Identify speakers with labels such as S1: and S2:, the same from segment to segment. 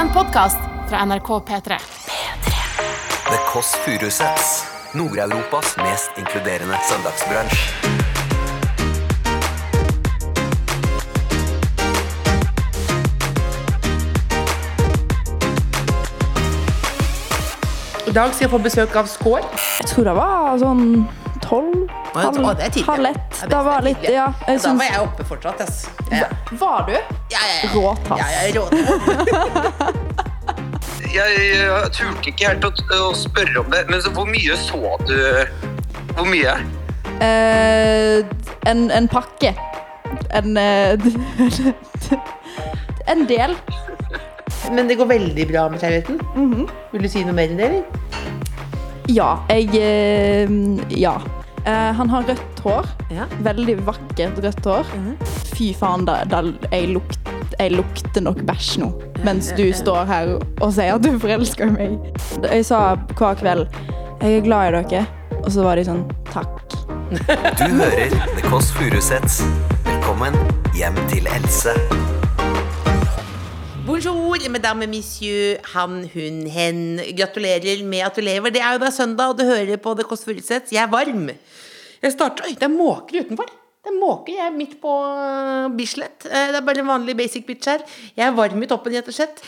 S1: En podkast fra NRK P3.
S2: The Kåss Furuseths. Nord-Europas mest inkluderende søndagsbransj.
S3: I dag skal jeg få besøk av Skår.
S4: Jeg tror det var sånn tolv. Halv, halv ett. Da var litt, ja. Jeg
S3: Da var jeg oppe fortsatt, Yes. Ja,
S4: Var du?
S3: Ja, ja, ja.
S4: Råtass.
S3: Ja, jeg er råtass.
S5: jeg, jeg turte ikke helt å, å spørre om det, men så, hvor mye så du? Hvor mye?
S4: Eh, en, en pakke. En eh, En del.
S3: Men det går veldig bra med kjærligheten.
S4: Mhm.
S3: Vil du si noe mer enn det, eller?
S4: Ja, jeg eh, Ja. Eh, han har rødt hår.
S3: Ja.
S4: Veldig vakkert rødt hår. Fy faen, da, da jeg, lukt, jeg lukter nok bæsj nå. Mens du står her og sier at du forelsker meg. Jeg sa hver kveld 'Jeg er glad i dere', og så var de sånn 'takk'.
S2: Du hører The Kåss Furuseths. Velkommen hjem til Else.
S3: Bonjour, madame, monsieur, han, hun, hen. Gratulerer med at du lever. Det er jo da søndag, og du hører på Det Kåss Furuseth. Jeg er varm. Jeg starter Oi, det er måker utenfor. Det er måker. Jeg er midt på uh, Bislett. Eh, Det er bare en vanlig basic bitch her. Jeg er varm i toppen, rett og slett.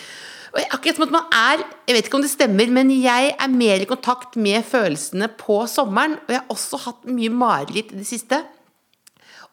S3: Og akkurat som at man er Jeg vet ikke om det stemmer, men jeg er mer i kontakt med følelsene på sommeren. Og jeg har også hatt mye mareritt i det siste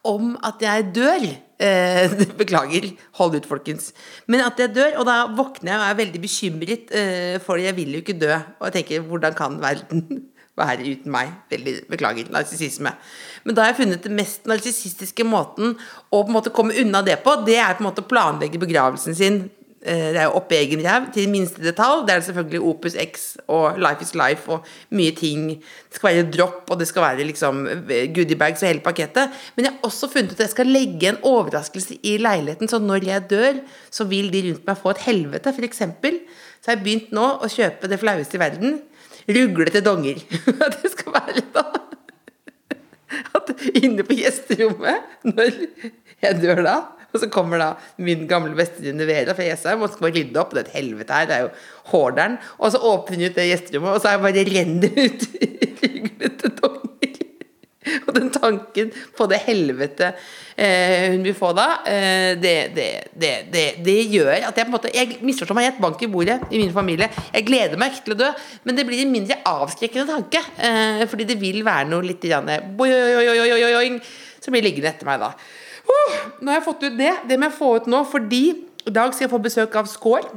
S3: om at jeg dør. Eh, beklager, hold ut, folkens. Men at jeg dør, og da våkner jeg og er veldig bekymret, eh, for jeg vil jo ikke dø. Og jeg tenker, hvordan kan verden være uten meg? Veldig beklager, narsissisme. Men da har jeg funnet den mest narsissistiske måten å på en måte komme unna det på, det er på en måte å planlegge begravelsen sin det er jo oppe egen ræv til minste detalj. Det er selvfølgelig Opus X og Life is Life og mye ting. Det skal være dropp, og det skal være liksom goodiebags og hele pakettet. Men jeg har også funnet ut at jeg skal legge en overraskelse i leiligheten, så når jeg dør, så vil de rundt meg få et helvete. Eksempel så har jeg begynt nå å kjøpe det flaueste i verden. Ruglete donger. det skal være da at inne på gjesterommet, når jeg dør da og så kommer da min gamle bestevenninne Vera fra Jessheim og skal rydde opp. Det er et helvete her, det er jo hårderen. Og så åpner hun ut det gjesterommet, og så er jeg bare renner ut ryglete donger. Og den tanken på det helvete eh, hun vil få da, eh, det, det, det, det, gjør at jeg på en måte Jeg misforstår meg rett, bank i bordet i min familie. Jeg gleder meg ikke til å dø, men det blir en mindre avskrekkende tanke. Eh, fordi det vil være noe litt grann, boi, oi, oi, oi, oi, oi, som blir liggende etter meg da. Uh, nå har jeg fått ut det. Det må jeg få ut nå, fordi i dag skal jeg få besøk av Skår.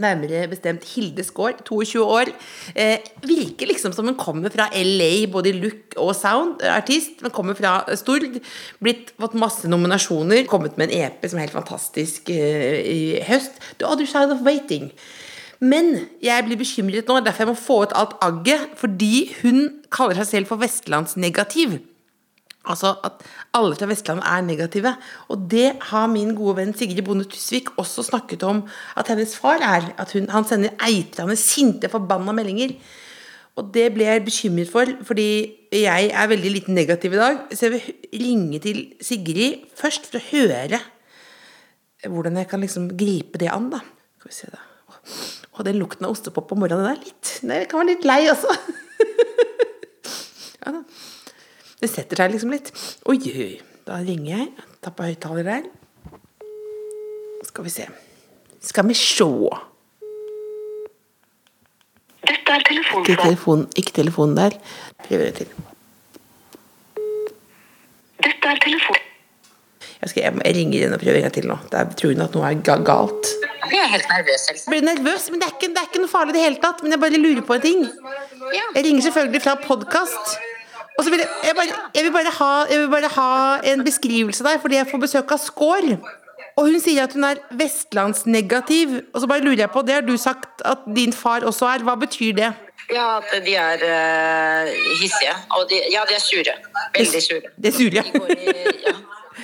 S3: Nærmere bestemt Hilde Skår, 22 år. Eh, virker liksom som hun kommer fra LA, både i look og sound. Artist, men kommer fra Stord. Blitt fått masse nominasjoner. Kommet med en EP som er helt fantastisk eh, i høst. The Other Side of Waiting. Men jeg blir bekymret nå, derfor jeg må få ut alt agget. Fordi hun kaller seg selv for vestlandsnegativ. Altså at alle fra Vestlandet er negative. Og det har min gode venn Sigrid Bonde Tusvik også snakket om at hennes far er. At hun, han sender eitrende, sinte, forbanna meldinger. Og det ble jeg bekymret for, fordi jeg er veldig lite negativ i dag. Så jeg vil ringe til Sigrid først for å høre hvordan jeg kan liksom gripe det an, da. Skal vi se, da. Å, den lukten av ostepop på morgenen, den er litt Det kan være litt lei også. ja da. Det setter seg liksom litt. Oi, oi. Da ringer jeg. Tar på høyttaler der. Skal vi se. Skal vi sjå.
S6: Dette er
S3: Ikke
S6: telefonsvar.
S3: telefonen, ikke telefonen der. Prøver jeg til.
S6: Dette er telefonen
S3: Jeg, skal, jeg, ringer inn og prøver en gang til nå. Der tror hun at noe er galt.
S6: Jeg er helt nervøs, Else.
S3: Blir nervøs, men det er, ikke, det er ikke noe farlig i det hele tatt. Men jeg bare lurer på en ting. Jeg ringer selvfølgelig fra podkast. Og så vil jeg, jeg, bare, jeg, vil bare ha, jeg vil bare ha en beskrivelse der, fordi jeg får besøk av Skår. Og hun sier at hun er vestlandsnegativ. Og så bare lurer jeg på, det har du sagt at din far også er. Hva betyr det?
S6: Ja, at de er uh, hissige. Og de, ja, de er sure. Veldig sure.
S3: Det er sure.
S6: De ja,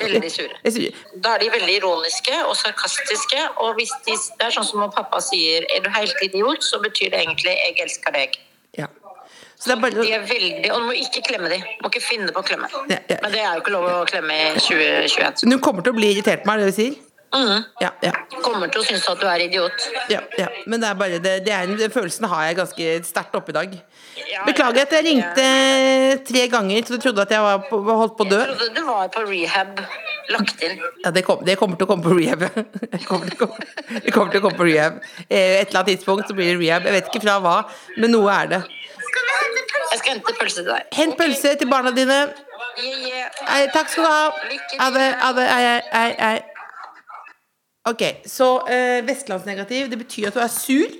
S6: veldig sure. Da er de veldig ironiske og sarkastiske. Og hvis de, det er sånn som pappa sier 'er du helt idiot', så betyr det egentlig 'jeg elsker deg'.
S3: Så det er bare
S6: De er veldig, Og du må ikke klemme dem. Må ikke finne på å klemme.
S3: Ja, ja.
S6: Men det er jo ikke lov å klemme i 2021.
S3: Så Hun kommer til å bli irritert på meg, er det du sier?
S6: Mm.
S3: Ja, ja,
S6: Kommer til å synes at du er idiot.
S3: ja, ja. Men det er bare det, det er, den følelsen har jeg ganske sterkt oppe i dag. Beklager at jeg ringte tre ganger, så du trodde at jeg var på, holdt på å dø.
S6: Jeg trodde du var på rehab. Lagt inn.
S3: Ja, det, kom, det kommer til å komme på rehab. Det kommer til å komme, kommer til å komme på rehab. Eh, Et eller annet tidspunkt så blir det rehab. Jeg vet ikke fra hva, men noe er det.
S6: Jeg skal hente pølse til deg.
S3: Hent pølse til barna dine. Ei, takk skal du ha. Ha det. Ha det. Ok, så eh, vestlandsnegativ, det betyr at du er sur.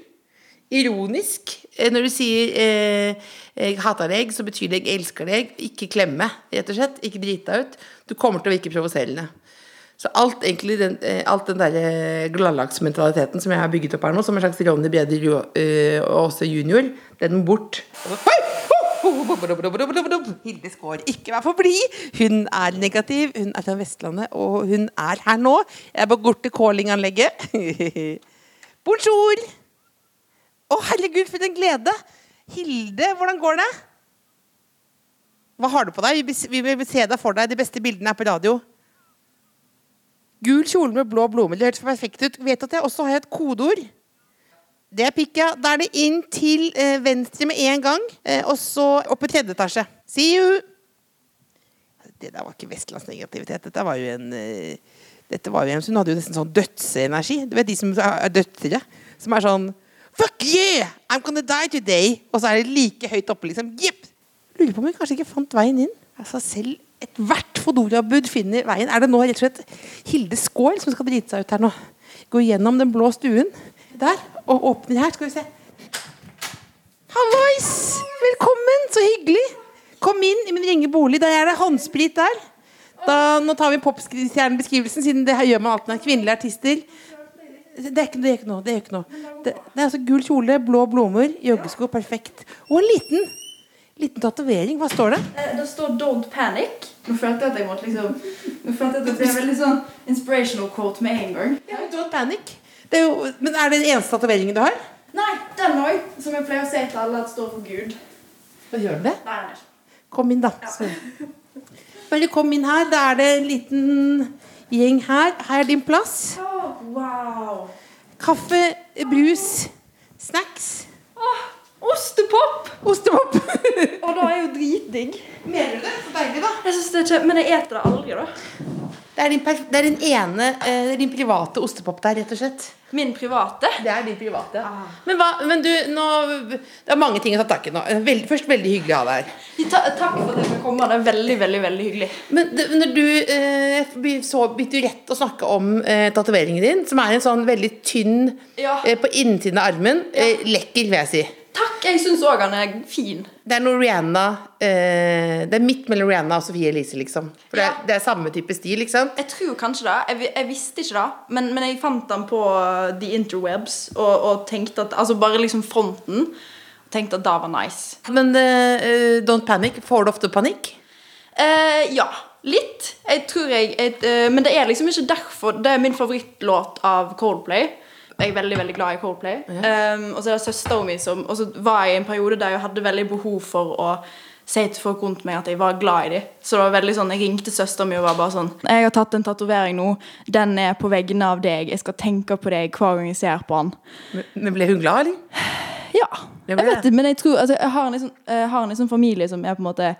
S3: Ironisk. Eh, når du sier eh, 'jeg hater deg', så betyr det 'jeg elsker deg'. Ikke klemme, rett og slett. Ikke drite deg ut. Du kommer til å virke provoserende. Så alt egentlig den, eh, alt den der eh, gladlagsmentaliteten som jeg har bygget opp her nå, som en slags Ronny Breder og også Aase junior, den må bort. Hilde Skaar, ikke vær for blid! Hun er negativ, hun er fra Vestlandet, og hun er her nå. Jeg er på Gorte Calling-anlegget. Bonjour! Å, herregud, for en glede! Hilde, hvordan går det? Hva har du på deg? Vi vil se deg for deg. De beste bildene er på radio. Gul kjole med blå blomster. Det hørtes perfekt ut. Vet at jeg også har et kodeord. Det er pikka. Da er det inn til eh, venstre med en gang, eh, og så opp i tredje etasje. See you! Det der var ikke vestlandsnegativitet. Dette var jo en eh, Dette var jo en, Hun hadde jo nesten sånn dødsenergi. Du vet de som er døtre? Som er sånn Fuck yeah! I'm gonna die today! Og så er det like høyt oppe, liksom. Jepp! Lurer på om hun kanskje ikke fant veien inn. Altså Selv ethvert Fodora-bud finner veien. Er det nå rett og slett Hilde Skål som skal drite seg ut her nå? Gå gjennom den blå stuen der og åpner her. Skal vi se. Hallois! Velkommen! Så hyggelig. Kom inn i min ringe bolig. Der er det håndsprit der. Da, nå tar vi popstjernebeskrivelsen, siden det her gjør man alltid når kvinnelige artister. Det er ikke, det er ikke noe. Det er, ikke noe. Det, det er altså gul kjole, blå blomster, joggesko. Perfekt. Og en liten liten tatovering. Hva står det?
S4: Eh, Det står 'Don't Panic'. Nå følte jeg at jeg måtte liksom Nå følte jeg at det ble veldig sånn inspirational quote med en gang.
S3: Ja, Don't panic. Det er jo, men er det den eneste tatoveringen du har?
S4: Nei, den òg. Som jeg pleier å si til alle at står for Gud.
S3: Hva gjør den det?
S4: Nei, nei.
S3: Kom inn, da. Ja. Bare kom inn her. Da er det en liten gjeng her. Her er din plass.
S4: wow.
S3: Kaffe, brus, snacks.
S4: Ostepop!
S3: Ostepop.
S4: Og da er jo dritdigg.
S3: Mener du det? Så deilig, da.
S4: Jeg synes det er kjøp, Men jeg eter det aldri, da.
S3: Det er din, det er din ene eh, det er din private ostepop der, rett og slett.
S4: Min private.
S3: Det er din private. Men, hva, men du, nå Det er mange ting å ta tak i nå. Veld, først veldig hyggelig å ha deg her.
S4: Ta, takk for at jeg fikk komme. Det er veldig, veldig veldig hyggelig.
S3: Men det, når du eh, så begynte du rett å snakke om eh, tatoveringen din, som er en sånn veldig tynn
S4: Ja.
S3: eh, på innsiden av armen. Eh, lekker, vil jeg si.
S4: Takk! Jeg syns òg han er fin.
S3: Det er noe Rihanna eh, Det er midt mellom Rihanna og Sofie Elise, liksom. For det,
S4: Ja.
S3: det er samme type stil, ikke sant?
S4: Jeg tror kanskje det. Jeg, jeg visste ikke det, men, men jeg fant den på uh, the interwebs og, og tenkte at Altså bare liksom fronten. Og tenkte at det var nice.
S3: Men uh, don't panic. Får du ofte panikk?
S4: Eh, ja. Litt. Jeg tror jeg, et, uh, Men det er liksom ikke derfor. Det er min favorittlåt av Coldplay. Jeg er veldig veldig glad i Coldplay. Um, og så er det søstera mi som Og så var jeg i en periode der jeg hadde veldig behov for å si til folk rundt meg at jeg var glad i dem. Så det var veldig sånn, jeg ringte søstera mi og var bare sånn Jeg har tatt en tatovering nå. Den er på vegne av deg. Jeg skal tenke på deg hver gang jeg ser på den.
S3: Men- ble hun glad, eller?
S4: Ja. Jeg vet det, men jeg tror altså, jeg har liksom, jeg har en liksom familie som er på en måte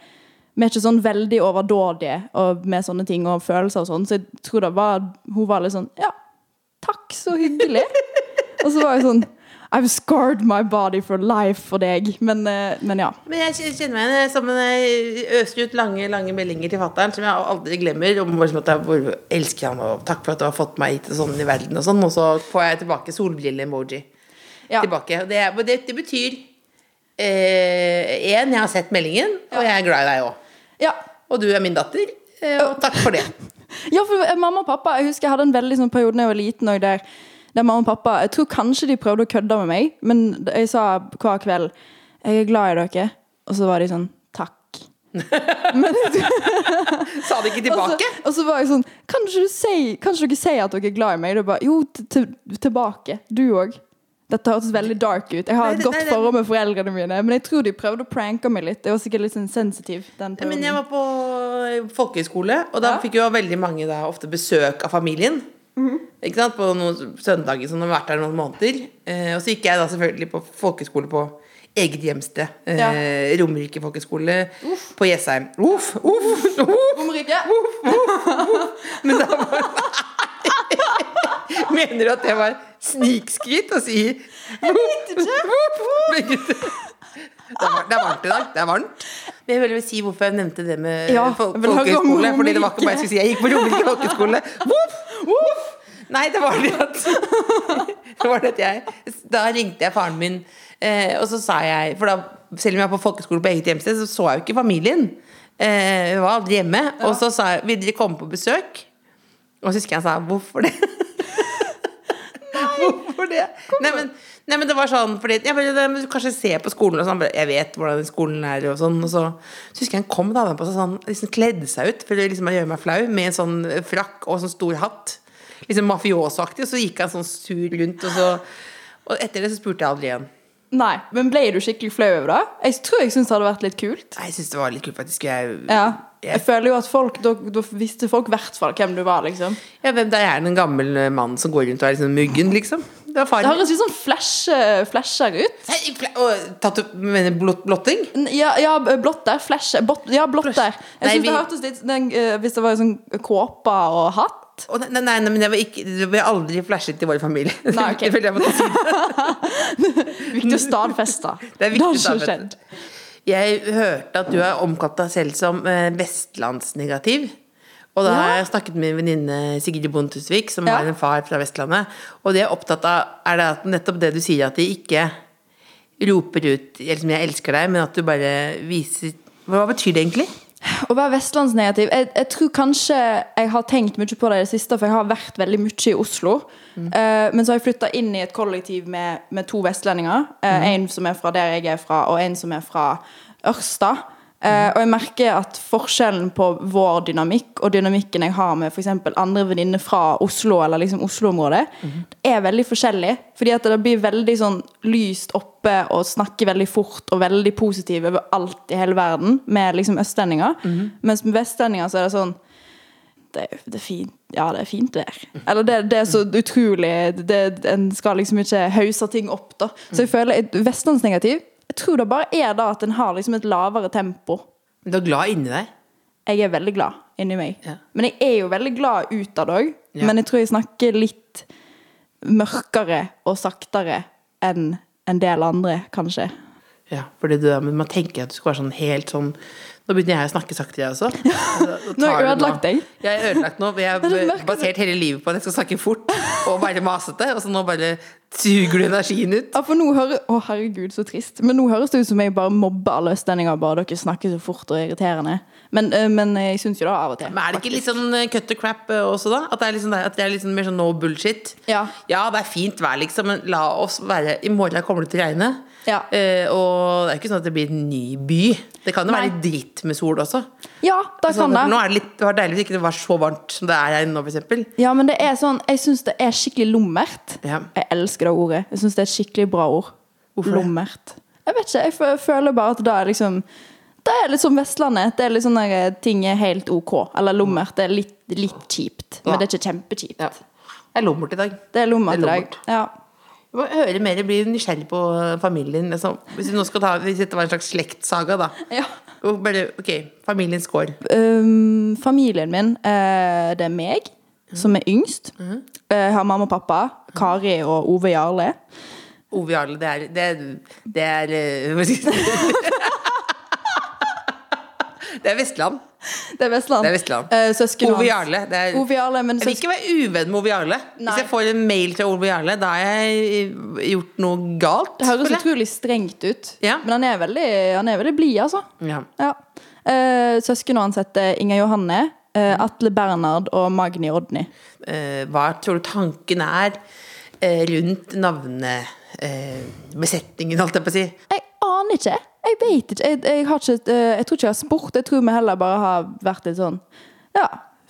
S4: Vi er ikke sånn veldig overdådige med sånne ting og følelser og sånn, så jeg tror det var Hun var litt sånn Ja, takk, så hyggelig. og så var jeg sånn I've scarred my body for life for deg. Men, eh, men ja.
S3: Men jeg kjenner meg igjen som en jeg øser ut lange lange meldinger til fatter'n som jeg aldri glemmer. Om at jeg elsker han og takk for at du har fått meg hit og sånn i verden. Og sånn Og så får jeg tilbake solbrille-emoji.
S4: Ja.
S3: Tilbake. Det, det, det betyr Én, jeg har sett meldingen, og jeg er glad i deg òg.
S4: ja.
S3: Og du er min datter, eh, og takk for det.
S4: Ja, for mamma og pappa Jeg husker jeg hadde en veldig sånn periode da jeg var liten der, der mamma og pappa Jeg tror kanskje de prøvde å kødde med meg, men jeg sa hver kveld 'Jeg er glad i dere', og så var de sånn 'Takk'.
S3: Sa de ikke
S4: Og så,
S3: tilbake?
S4: og så var jeg sånn Kan ikke, du si, kan dere si at dere er glad i meg? Og bare, jo, tilbake. Du òg. Dette hørtes veldig dark ut. Jeg har et
S3: det-
S4: godt
S3: nei,
S4: forhold med foreldrene mine, men jeg tror de prøvde å pranke meg litt. Jeg var sikkert litt sånn sensitiv
S3: Men jeg var på folkehøyskole, og da
S4: Ja.
S3: fikk jo veldig mange da ofte besøk av familien. Ikke sant? På noen søndager som har vært der noen måneder. Eh, og så gikk jeg da selvfølgelig på folkehøyskole på eget hjemsted. Eh,
S4: Ja.
S3: Romerike folkeskole på Jessheim. Uff, uff, uff.
S4: Romerike.
S3: Men da var Mener du at det var snikskritt å si. Det er, varmt, det er varmt i dag. Det er varmt. Men jeg vil si hvorfor jeg nevnte det med
S4: Ja,
S3: folkehøyskole. Fordi det var ikke bare jeg skulle si jeg gikk på Romerike voff. Nei, det var det at Det var det at jeg Da ringte jeg faren min, eh, og så sa jeg For da, selv om jeg var på folkehøgskole på eget hjemsted, så så jeg jo ikke familien. Eh, jeg var aldri hjemme. Og så sa jeg vil dere komme på besøk? Og så husker jeg han sa hvorfor det? Hvorfor det? Nei, men, nei, men det var sånn fordi jeg bare, det, Kanskje se på skolen og sånn. Jeg vet hvordan skolen er og sånn. Og så, så husker jeg han kom da på seg sånn, liksom kledde seg ut for å liksom gjøre meg flau med en sånn frakk og sånn stor hatt. Liksom mafiosoaktig. Og så gikk han sånn sur rundt, og så Og etter det så spurte jeg aldri igjen.
S4: Nei, men ble du skikkelig flau over det? Jeg tror jeg syns det hadde vært litt kult.
S3: Nei, Jeg syns det var litt kult, faktisk. Jeg,
S4: Ja.
S3: Jeg,
S4: føler jo at folk Da, da visste folk i hvert fall hvem du var, liksom.
S3: ja, hvem det er en gammel mann som går rundt og er liksom muggen, liksom? Det var
S4: Det høres litt sånn flash, flasher ut.
S3: Nei, fl og mener blott, blotting?
S4: Ja, ja blått der. Flash. Bot, ja,
S3: blotter.
S4: Jeg synes
S3: vi-
S4: det hørtes litt den, eh, Hvis det var sånn kåpe og hatt.
S3: Oh, nei, nei, nei, men det var ikke Det ble aldri flashet i vår familie.
S4: Nei, okay.
S3: Det måtte si.
S4: Viktig å stadfeste.
S3: Det er viktig å stadfeste. Jeg hørte at du har omkalt deg selv som eh, vestlandsnegativ. Og da har jeg snakket med min venninne Sigrid Bonde Tusvik, som
S4: Ja.
S3: har en far fra Vestlandet. Og det jeg er opptatt av, er det at nettopp det du sier, at de ikke roper ut liksom 'jeg elsker deg', men at du bare viser Hva betyr det egentlig?
S4: Å være vestlandsnegativ jeg, jeg tror kanskje jeg har tenkt mye på det i det siste, for jeg har vært veldig mye i Oslo. Eh, men så har jeg flytta inn i et kollektiv med, med to vestlendinger. Eh, En som er fra der jeg er fra, og en som er fra Ørsta. Eh, og jeg merker at forskjellen på vår dynamikk og dynamikken jeg har med f.eks. andre venninner fra Oslo eller liksom Oslo-området, er veldig forskjellig. Fordi at det blir veldig sånn lyst oppe og snakker veldig fort og veldig positiv over alt i hele verden med liksom østlendinger. Mens med vestlendinger så er det sånn det, er- det er fint. Ja, det er fint vær. Eller det, det er så utrolig det, En skal liksom ikke hause ting opp, da. Så jeg føler vestlandsnegativ Jeg tror det bare er da at en har liksom et lavere tempo.
S3: Men du er glad inni deg.
S4: Jeg er veldig glad inni meg.
S3: Ja.
S4: Men jeg er jo veldig glad utad òg.
S3: Ja.
S4: Men jeg tror jeg snakker litt mørkere og saktere enn en del andre, kanskje.
S3: Ja, fordi du, men man tenker at du skal være sånn helt sånn Nå begynner jeg å snakke saktere, jeg også. Altså,
S4: Nå har jeg ødelagt deg.
S3: Jeg er ødelagt nå. Jeg har basert hele livet på at jeg skal snakke fort og være masete, og så nå bare suger du energien ut.
S4: Ja, for nå hører, Å, herregud, så trist. Men nå høres det ut som jeg bare mobber alle østlendinger. Bare dere snakker så fort og irriterende. Men, eh, men jeg syns jo det av og til.
S3: Men er det ikke litt sånn eh, cut the crap eh, også, da? At det er sånn, at det er sånn mer sånn no bullshit?
S4: Ja.
S3: ja, det er fint vær, liksom, men la oss være I morgen kommer det til å regne.
S4: Ja.
S3: Uh, og det er ikke sånn at det blir en ny by. Det kan jo være litt dritt med sol også.
S4: Ja, da
S3: Altså,
S4: kan det.
S3: nå er det litt det var deilig hvis ikke det var så varmt som det er her nå, eksempel.
S4: Ja, men det er sånn Jeg syns det er skikkelig lummert.
S3: Ja.
S4: Jeg elsker det ordet. Jeg syns det er et skikkelig bra ord.
S3: Hvorfor
S4: Lommert. Jeg vet ikke. Jeg føler bare at det er liksom Det er litt som Vestlandet. Det er litt sånn der, ting er helt OK. Eller lommert. Det er litt, litt kjipt. Men
S3: Ja.
S4: det er ikke kjempekjipt.
S3: Ja. Det er lommert i dag.
S4: Det er lommert i dag. Ja.
S3: Jeg må høre mer, bli nysgjerrig på familien. Liksom. hvis ta Hvis dette var en slags slektssaga, da.
S4: Ja.
S3: Bare, ok, familiens kår.
S4: Um, familien min, eh, det er meg, som er yngst.
S3: Mhm.
S4: Har mamma og pappa, Kari og Ove Jarle.
S3: Ove Jarle, det er Det det er eh? Det er Vestland.
S4: Det er Vestland.
S3: Det er Vestland.
S4: Eh, søsken
S3: Ove. Jarle. Det er,
S4: Ove Jarle, men
S3: jeg vil ikke være uvenn med Ove Jarle.
S4: Nei.
S3: Hvis jeg får en mail til Ove Jarle, da har jeg gjort noe galt.
S4: Det høres utrolig strengt ut.
S3: Ja.
S4: Men han er veldig, han er veldig blid, altså.
S3: Ja.
S4: Ja. Eh, Søsknene hans heter Inger Johanne, eh, Atle Bernhard og Magni Odny.
S3: Eh, hva tror du tanken er eh, rundt navnebesetningen, eh, besetningen, holdt jeg på å si?
S4: Jeg aner ikke. Jeg vet ikke. Jeg, jeg, har ikke eh, jeg tror ikke jeg har spurt. Jeg tror vi heller bare har vært litt sånn ja,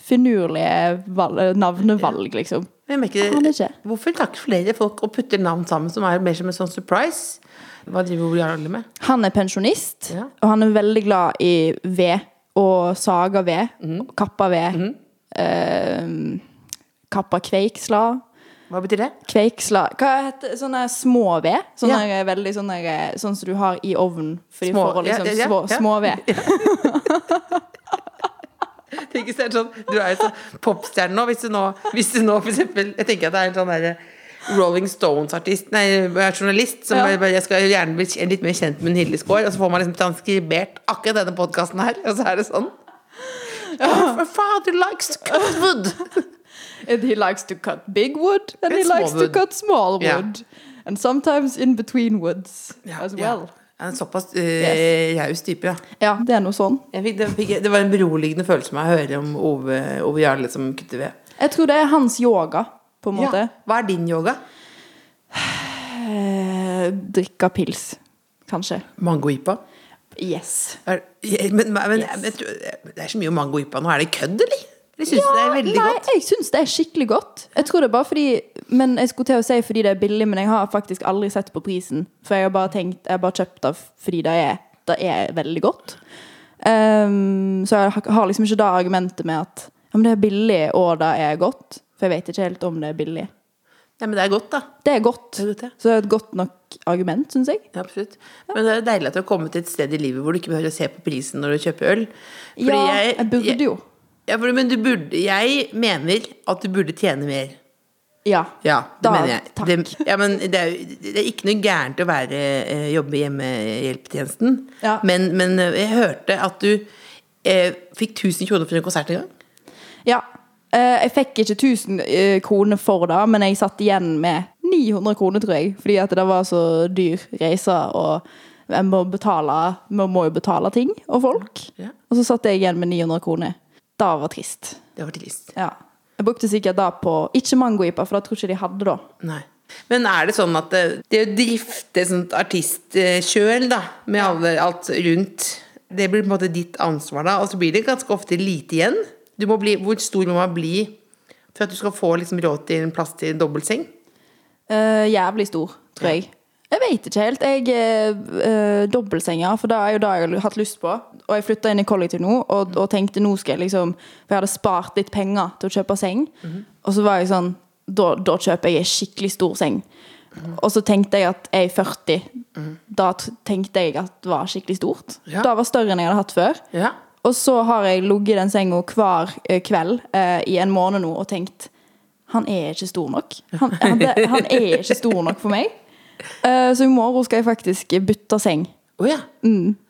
S4: finurlige eh, navnevalg, liksom.
S3: Men Jeg merker,
S4: Jeg aner ikke.
S3: hvorfor takker flere folk og putter navn sammen som er mer som en sånn surprise? Hva driver Ole Jarle med?
S4: Han er pensjonist,
S3: Ja.
S4: og han er veldig glad i ved og saga ved. Mm. Kappa ved. Eh, kappa kveiksla.
S3: Hva betyr det?
S4: Kveiksla Hva heter sånne små ved? Sånne
S3: Ja.
S4: veldig sånne Sånn som du har i ovnen for,
S3: Små-
S4: får liksom
S3: ja, ja,
S4: små, små ved.
S3: Tenk er sånn Du er jo sånn popstjerne nå. Hvis du nå, hvis du nå for eksempel Jeg tenker at det er en sånn derre Rolling Stones-artist, nei, journalist, som
S4: Ja.
S3: bare, jeg skal gjerne bli litt mer kjent med Hilde Skaar, og så får man liksom transkribert akkurat denne podkasten her, og så er det sånn. My father likes to cut wood.
S4: And he likes to cut big wood, and he
S3: And small
S4: likes to
S3: wood.
S4: cut small wood. Yeah. And sometimes in between woods as well.
S3: Ja, En såpass uh, raus type, ja.
S4: Ja, det er noe sånn.
S3: Fikk, det, fikk, det var en beroligende følelse med å høre om Ove, Ove Jarle som kutter ved.
S4: Jeg tror det er hans yoga, på en måte.
S3: Ja. Hva er din yoga?
S4: Drikka drikke pils, kanskje.
S3: Mangoipa?
S4: Yes.
S3: Er, men, men,
S4: Yes.
S3: det er så mye mangoipa nå. Er det kødd, eller? Jeg syns ja, det er veldig
S4: nei,
S3: godt?
S4: jeg syns det er skikkelig godt. Jeg tror det er bare fordi Men jeg skulle til å si fordi det er billig, men jeg har faktisk aldri sett på prisen. For jeg har bare tenkt Jeg har bare kjøpt det fordi det er, det er veldig godt. Um, så jeg har- har liksom ikke det argumentet med at ja, men det er billig og det er godt. For jeg vet ikke helt om det er billig.
S3: Ja, men det er godt, da.
S4: Det er godt.
S3: Det er godt, ja.
S4: Så det er et godt nok argument, syns jeg.
S3: Ja, absolutt. Men det er deilig at du har kommet til et sted i livet hvor du ikke behøver å se på prisen når du kjøper øl. Fordi
S4: ja, jeg, burde jo.
S3: Ja, for, men du burde Jeg mener at du burde tjene mer.
S4: Ja.
S3: Ja, det
S4: Da,
S3: mener jeg.
S4: takk.
S3: Det, ja, men det, er, det er ikke noe gærent å være, eh, jobbe i hjemmehjelpetjenesten.
S4: Ja.
S3: Men, men jeg hørte at du eh, fikk 1000 kroner for en konsert en gang.
S4: Ja. Eh, jeg fikk ikke 1000 uh, kroner for det, men jeg satt igjen med 900 kroner, tror jeg. Fordi at det var så dyr reise, og jeg må må jo betale ting og folk.
S3: Ja.
S4: Og så satt jeg igjen med 900 kroner. Det var trist.
S3: Det var trist.
S4: Ja. Jeg brukte sikkert det på Ikke mangoipa, for det tror jeg ikke de hadde da.
S3: Nei. Men er det sånn at det, det å drifte sånt artistkjøl, da, med alle, alt rundt, det blir på en måte ditt ansvar, da, og så blir det ganske ofte lite igjen? Du må bli, hvor stor må man bli for at du skal få liksom råd til en plass til en dobbeltseng?
S4: Uh, jævlig stor, tror jeg. Jeg vet ikke helt. Jeg uh, Dobbeltsenger, for det er jo det jeg har hatt lyst på. Og jeg flytta inn i kollektiv nå, og, og tenkte nå skal jeg liksom For jeg hadde spart litt penger til å kjøpe seng. Og så var jeg sånn da, da kjøper jeg en skikkelig stor seng. Og så tenkte jeg at jeg er 40. Da tenkte jeg at det var skikkelig stort.
S3: Ja.
S4: Det var større enn jeg hadde hatt før.
S3: Ja.
S4: Og så har jeg ligget i den senga hver eh, kveld eh, i en måned nå og tenkt Han er ikke stor nok. Han, han, han er ikke stor nok for meg. Eh, så i morgen skal jeg faktisk bytte seng.
S3: Å ja.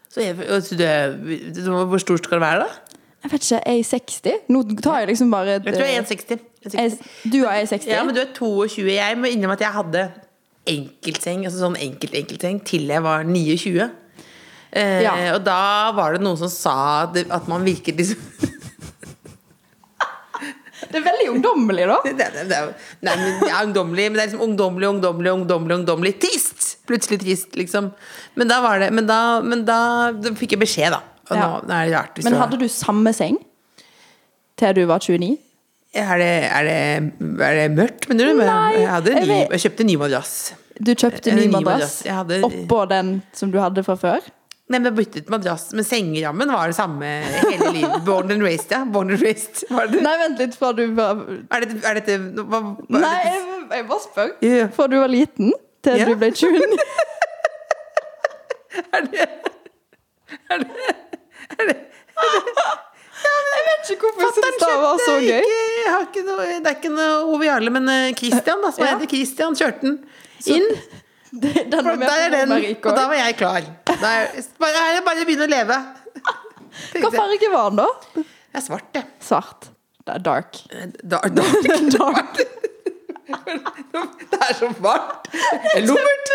S3: Så, jeg, du, hvor stor skal det være, da?
S4: Jeg vet ikke, jeg er 60? Nå tar jeg liksom bare et,
S3: Jeg tror jeg er
S4: eh,
S3: 1,60. 1,60.
S4: jeg- Du er 60?
S3: Ja, men du er 22. Jeg må innrømme at jeg hadde enkeltseng, altså sånn enkelt-enkeltseng, til jeg var 29. Eh,
S4: Ja.
S3: Og da var det noen som sa at man virket liksom
S4: Det er veldig ungdommelig, da.
S3: det, det, det, Nei, men ja, ungdommelig, men det er liksom ungdommelig, ungdommelig, ungdommelig, ungdommelig Trist! Plutselig trist, liksom. Men da var det Men da, men da, da fikk jeg beskjed, da.
S4: Ja.
S3: nå, rart.
S4: Men hadde du samme seng til du var 29?
S3: er, det, er, det, er det mørkt, mener du?
S4: Nei,
S3: jeg, ny, jeg kjøpte ny madrass.
S4: Du kjøpte
S3: En
S4: ny madrass
S3: madrass. Hadde-
S4: oppå den som du hadde fra før?
S3: Nei, men byttet madrass, men sengerammen var det samme hele livet. Born and raised, ja. Born and raised. Var det?
S4: Nei, vent litt, fra du var
S3: Er dette, er dette er
S4: Nei,
S3: dette-
S4: jeg, jeg bare spør.
S3: Yeah.
S4: Fra du var liten til
S3: yeah.
S4: du ble 29.
S3: er det, er det, er det
S4: Jeg vet ikke hvorfor jeg syntes det var så gøy.
S3: ikke, jeg har ikke noe, Det er ikke noe Ove Jarle, men eh, Christian, da, som
S4: Ja.
S3: heter Christian, kjørte den inn.
S4: Det- Den var med
S3: er
S4: på
S3: den,
S4: Romerike
S3: og da var jeg klar. Er, bare, bare å begynne å leve.
S4: Hva farge var den, da?
S3: Det er svart, det.
S4: Svart. Det er dark.
S3: Dark. dark.
S4: dark.
S3: Det er så varmt! Lummert!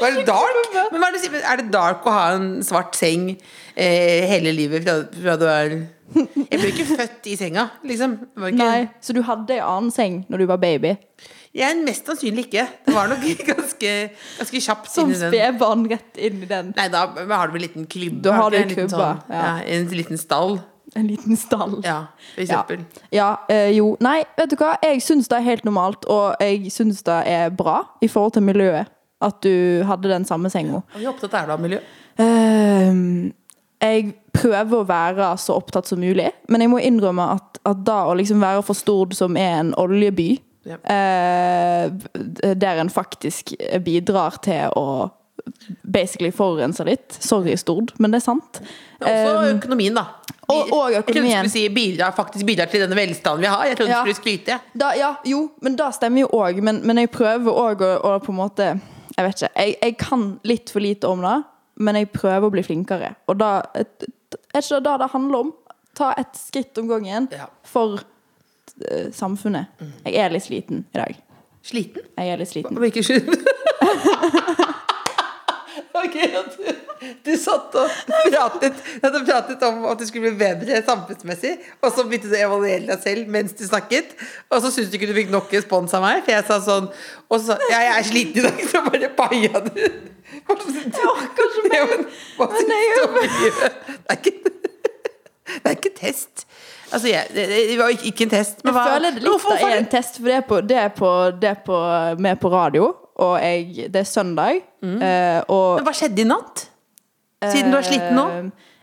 S3: Er det dark? Men er, det, det dark å ha en svart seng eh, hele livet fra, du er Jeg ble ikke født i senga, liksom. Var ikke,
S4: Nei, Så du hadde en annen seng når du var baby?
S3: Jeg mest sannsynlig ikke. Det var nok ganske, ganske kjapt
S4: Som spedbarn rett inn i den?
S3: Nei, da har du vel en liten klubb
S4: Da har du
S3: En
S4: klubba,
S3: sånn-
S4: ja.
S3: ja. En liten stall.
S4: En liten stall.
S3: Ja, for eksempel.
S4: ja eh, jo. Nei, vet du hva? Jeg syns det er helt normalt, og jeg syns det er bra i forhold til miljøet. At du hadde den samme senga.
S3: Hvor opptatt er du av miljø?
S4: Uh, jeg prøver å være så opptatt som mulig, men jeg må innrømme at, at da å liksom være for Stord, som er en oljeby,
S3: Ja.
S4: eh, der en faktisk bidrar til å basically forurense litt. Sorry, Stord, men det er sant.
S3: Også
S4: Eh,
S3: økonomien, da.
S4: og- og
S3: Jeg trodde du
S4: økonomien.
S3: skulle si bidrar, faktisk bidrar til denne velstanden vi har. Jeg trodde
S4: Ja.
S3: du skulle skryte.
S4: Da, ja, jo, men det stemmer jo òg. Men, men jeg prøver òg å, å på en måte Jeg vet ikke. Jeg, jeg kan litt for lite om det, men jeg prøver å bli flinkere. Og da er ikke det det handler om? Ta et skritt om gangen
S3: Ja.
S4: for eh, samfunnet. Jeg er litt sliten i dag.
S3: Sliten?
S4: Jeg er litt sliten.
S3: Hvilken skyld? Ok, du, du satt og pratet, at pratet om at du skulle bli bedre samfunnsmessig, og så begynte du å evaluere deg selv mens du snakket, og så syntes du ikke du fikk nok respons av meg, for jeg sa sånn Og så sa ja, jeg er sliten i dag, så bare paia du. Jeg
S4: orker ikke mer.
S3: Det er ikke det er ikke test. Altså, jeg, det, var ikke- en test. Men
S4: Jeg
S3: hva,
S4: føler det litt
S3: Hvorfor-
S4: er en test, for det er på, det er på, det er på med på radio, og jeg, det er søndag. eh, og
S3: Men hva skjedde i natt? Siden du er sliten nå?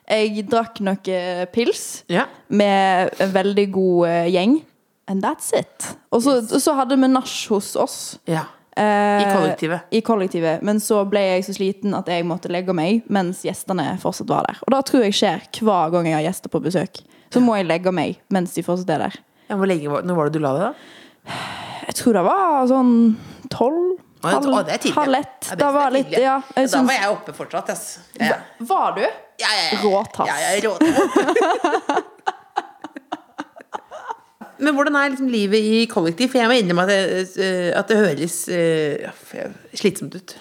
S4: Eh, Jeg drakk noe pils
S3: Ja.
S4: med en veldig god eh, gjeng. And that's it. Og så, yes. så hadde vi nach hos oss.
S3: ja. I kollektivet.
S4: I kollektivet. Men så ble jeg så sliten at jeg måtte legge meg mens gjestene fortsatt var der. Og det tror jeg skjer hver gang jeg har gjester på besøk. Så må jeg legge meg mens de fortsatt er der.
S3: Ja, hvor lenge når var det du la deg, da?
S4: Jeg tror det var sånn tolv.
S3: Å, jeg- det
S4: halv ett.
S3: Ja, er
S4: var litt. Ja, jeg
S3: da var jeg oppe fortsatt, ass. Ja,
S4: Var du?
S3: ja, ja, ja.
S4: Råtass.
S3: Ja, ja, rå Men hvordan er liksom livet i kollektiv? For jeg må innrømme at det, eh, at det høres uh, slitsomt ut.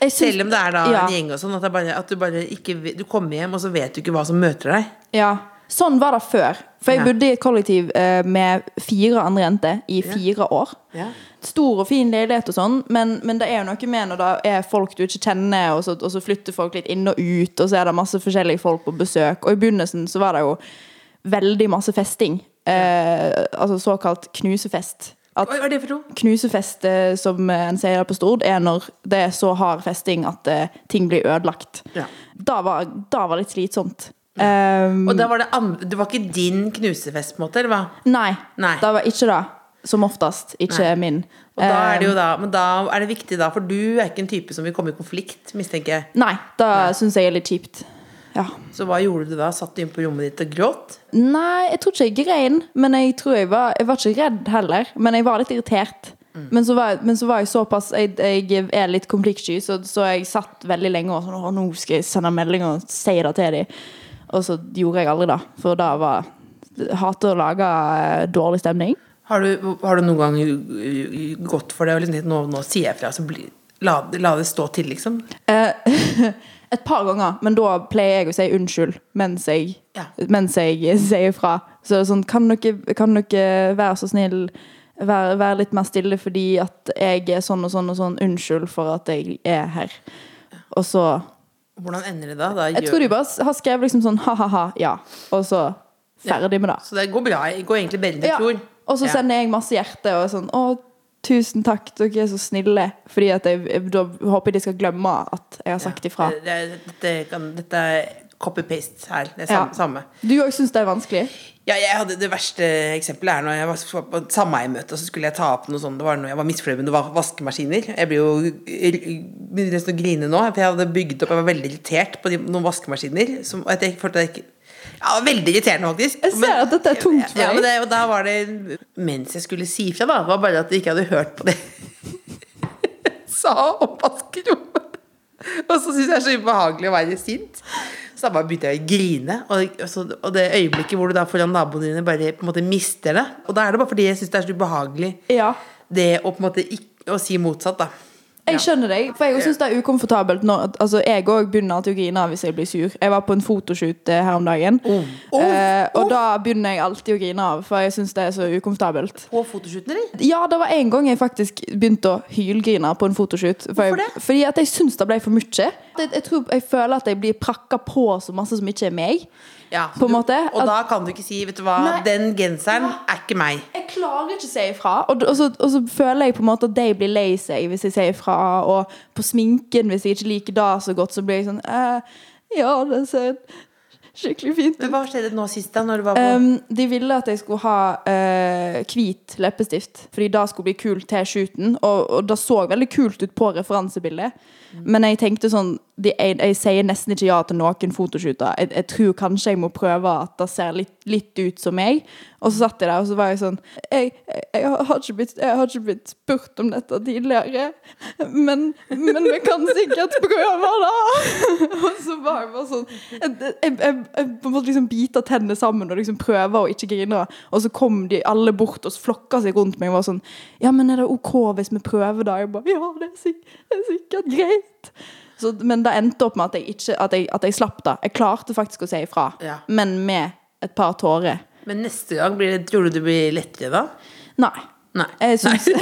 S4: Syns-
S3: Selv om det er da
S4: ja.
S3: en gjeng og sånn. At, bare, at du bare ikke Du kommer hjem, og så vet du ikke hva som møter deg.
S4: Ja. Sånn var det før. For jeg bodde i et kollektiv eh, med fire andre jenter i fire år.
S3: Ja.
S4: Stor og fin leilighet og sånn, men, men det er jo noe med når det er folk du ikke kjenner, og så, og så flytter folk litt inn og ut, og så er det masse forskjellige folk på besøk. Og i begynnelsen så var det jo veldig masse festing. Eh, altså såkalt knusefest. At
S3: Hva er det for noe?
S4: knusefest, eh, som en sier på Stord, er når det er så hard festing at eh, ting blir ødelagt.
S3: Ja.
S4: Da var, da var litt slitsomt. Um,
S3: Og da var det, andre, det var ikke din knusefest, på en måte? Eller hva?
S4: Nei,
S3: Nei.
S4: det var ikke det. Som oftest. Ikke
S3: Nei.
S4: min.
S3: Og da er det jo
S4: Um,
S3: da, men da er det viktig, da, for du er ikke en type som vil komme i konflikt, mistenker jeg.
S4: Nei, da syns jeg er litt kjipt. Ja.
S3: Så hva gjorde du da? Satt du inn på rommet ditt og gråt?
S4: Nei, jeg tror ikke jeg grein, men jeg tror jeg var Jeg var ikke redd heller, men jeg var litt irritert.
S3: Mm.
S4: Men, så var, men så var jeg såpass Jeg, jeg er litt konfliktsky, så, så jeg satt veldig lenge og sånn Å, nå skal jeg sende melding og si det til dem. Og så gjorde jeg aldri det, for da var Hater å lage eh, dårlig stemning.
S3: Har du, har du noen gang uh, gått for det og liksom, nå, nå sier jeg fra, så bli, la, la det stå til, liksom?
S4: Eh, et par ganger, men da pleier jeg å si unnskyld mens jeg,
S3: Ja.
S4: mens jeg sier fra. Så sånn, kan dere, kan dere være så snill være, være litt mer stille fordi at jeg er sånn og sånn og sånn. Unnskyld for at jeg er her. Og så
S3: Hvordan ender det da? da
S4: Jeg tror de bare har skrevet liksom sånn ha-ha-ha, ja. Og så ferdig med det.
S3: Så det går bra. Det går egentlig bedre
S4: Ja.
S3: tror.
S4: Og så sender jeg masse hjerte og sånn Å, tusen takk, dere er så snille. Fordi at jeg, da håper jeg de skal glemme at jeg har sagt ifra.
S3: Det, det, dette, kan, dette copy-paste her. Det samme.
S4: Ja.
S3: samme.
S4: Du òg syns det er vanskelig?
S3: Ja, jeg hadde Det verste eksempelet er når jeg var på et sameiemøte, og så skulle jeg ta opp noe sånt. Det var når jeg var misfornøyd med noen vaskemaskiner. Jeg blir jo begynner nesten å grine nå, for jeg hadde bygd opp Jeg var veldig irritert på de, noen vaskemaskiner. Som, at jeg følte jeg ikke ja, Veldig irriterende, faktisk.
S4: Jeg ser at dette er tungt for
S3: ja, men det, og da var det Mens jeg skulle si fra, da, var bare at jeg ikke hadde hørt på det jeg sa om vaskerommet. Og så syns jeg det er så ubehagelig å være sint. Så da bare begynte jeg å grine. Og, og, så, og det øyeblikket hvor du da foran naboene dine bare på en måte mister det. Og da er det bare fordi jeg syns det er så ubehagelig
S4: Ja.
S3: det å på en måte ikke, å si motsatt, da.
S4: Jeg skjønner deg, for jeg syns det er ukomfortabelt når altså Jeg òg begynner alltid å grine hvis jeg blir sur. Jeg var på en fotoshoot eh, her om dagen, eh, og da begynner jeg alltid å grine av, for jeg syns det er så ukomfortabelt.
S3: På fotoshooten, eller?
S4: Ja, det var en gang jeg faktisk begynte å hylgrine på en fotoshoot. For
S3: Hvorfor
S4: jeg,
S3: det?
S4: Fordi at jeg syns det ble for mye. Jeg, jeg, tror, jeg føler at jeg blir prakka på så masse som ikke er meg.
S3: Ja, du- Og da kan du ikke si 'vet du hva,
S4: Nei.
S3: den genseren er ikke meg'.
S4: Jeg klarer ikke å si ifra. Og, og, så, og så føler jeg på en måte at de blir lei seg hvis jeg sier ifra. Og på sminken, hvis jeg ikke liker det så godt, så blir jeg sånn eh, Ja, det ser skikkelig fint
S3: Men hva skjedde nå sist, da? Når du var på
S4: Um, de ville at jeg skulle ha uh, hvit leppestift, fordi det skulle bli kult til shooten. Og, og det så veldig kult ut på referansebildet. Men jeg tenkte sånn de, jeg, jeg sier nesten ikke ja til noen fotoshooter. Jeg, jeg tror kanskje jeg må prøve at det ser litt, litt ut som meg. Og så satt jeg der og så var jeg sånn Jeg, jeg, jeg, har, ikke blitt, jeg har ikke blitt spurt om dette tidligere, men, men vi kan sikkert prøve, da. og så var jeg bare sånn Jeg, måtte liksom bite tennene sammen og liksom prøve å ikke grine. Og så kom de alle bort og flokka seg rundt meg og var sånn Ja, men er det OK hvis vi prøver da? Jeg bare Ja, det er, sik det er sikkert greit. Så, men det endte opp med at jeg, ikke, at, jeg, at jeg slapp da. Jeg klarte faktisk å si ifra,
S3: Ja.
S4: men med et par tårer.
S3: Men neste gang, blir det, tror du det blir lettere da?
S4: Nei.
S3: Nei.
S4: Jeg syns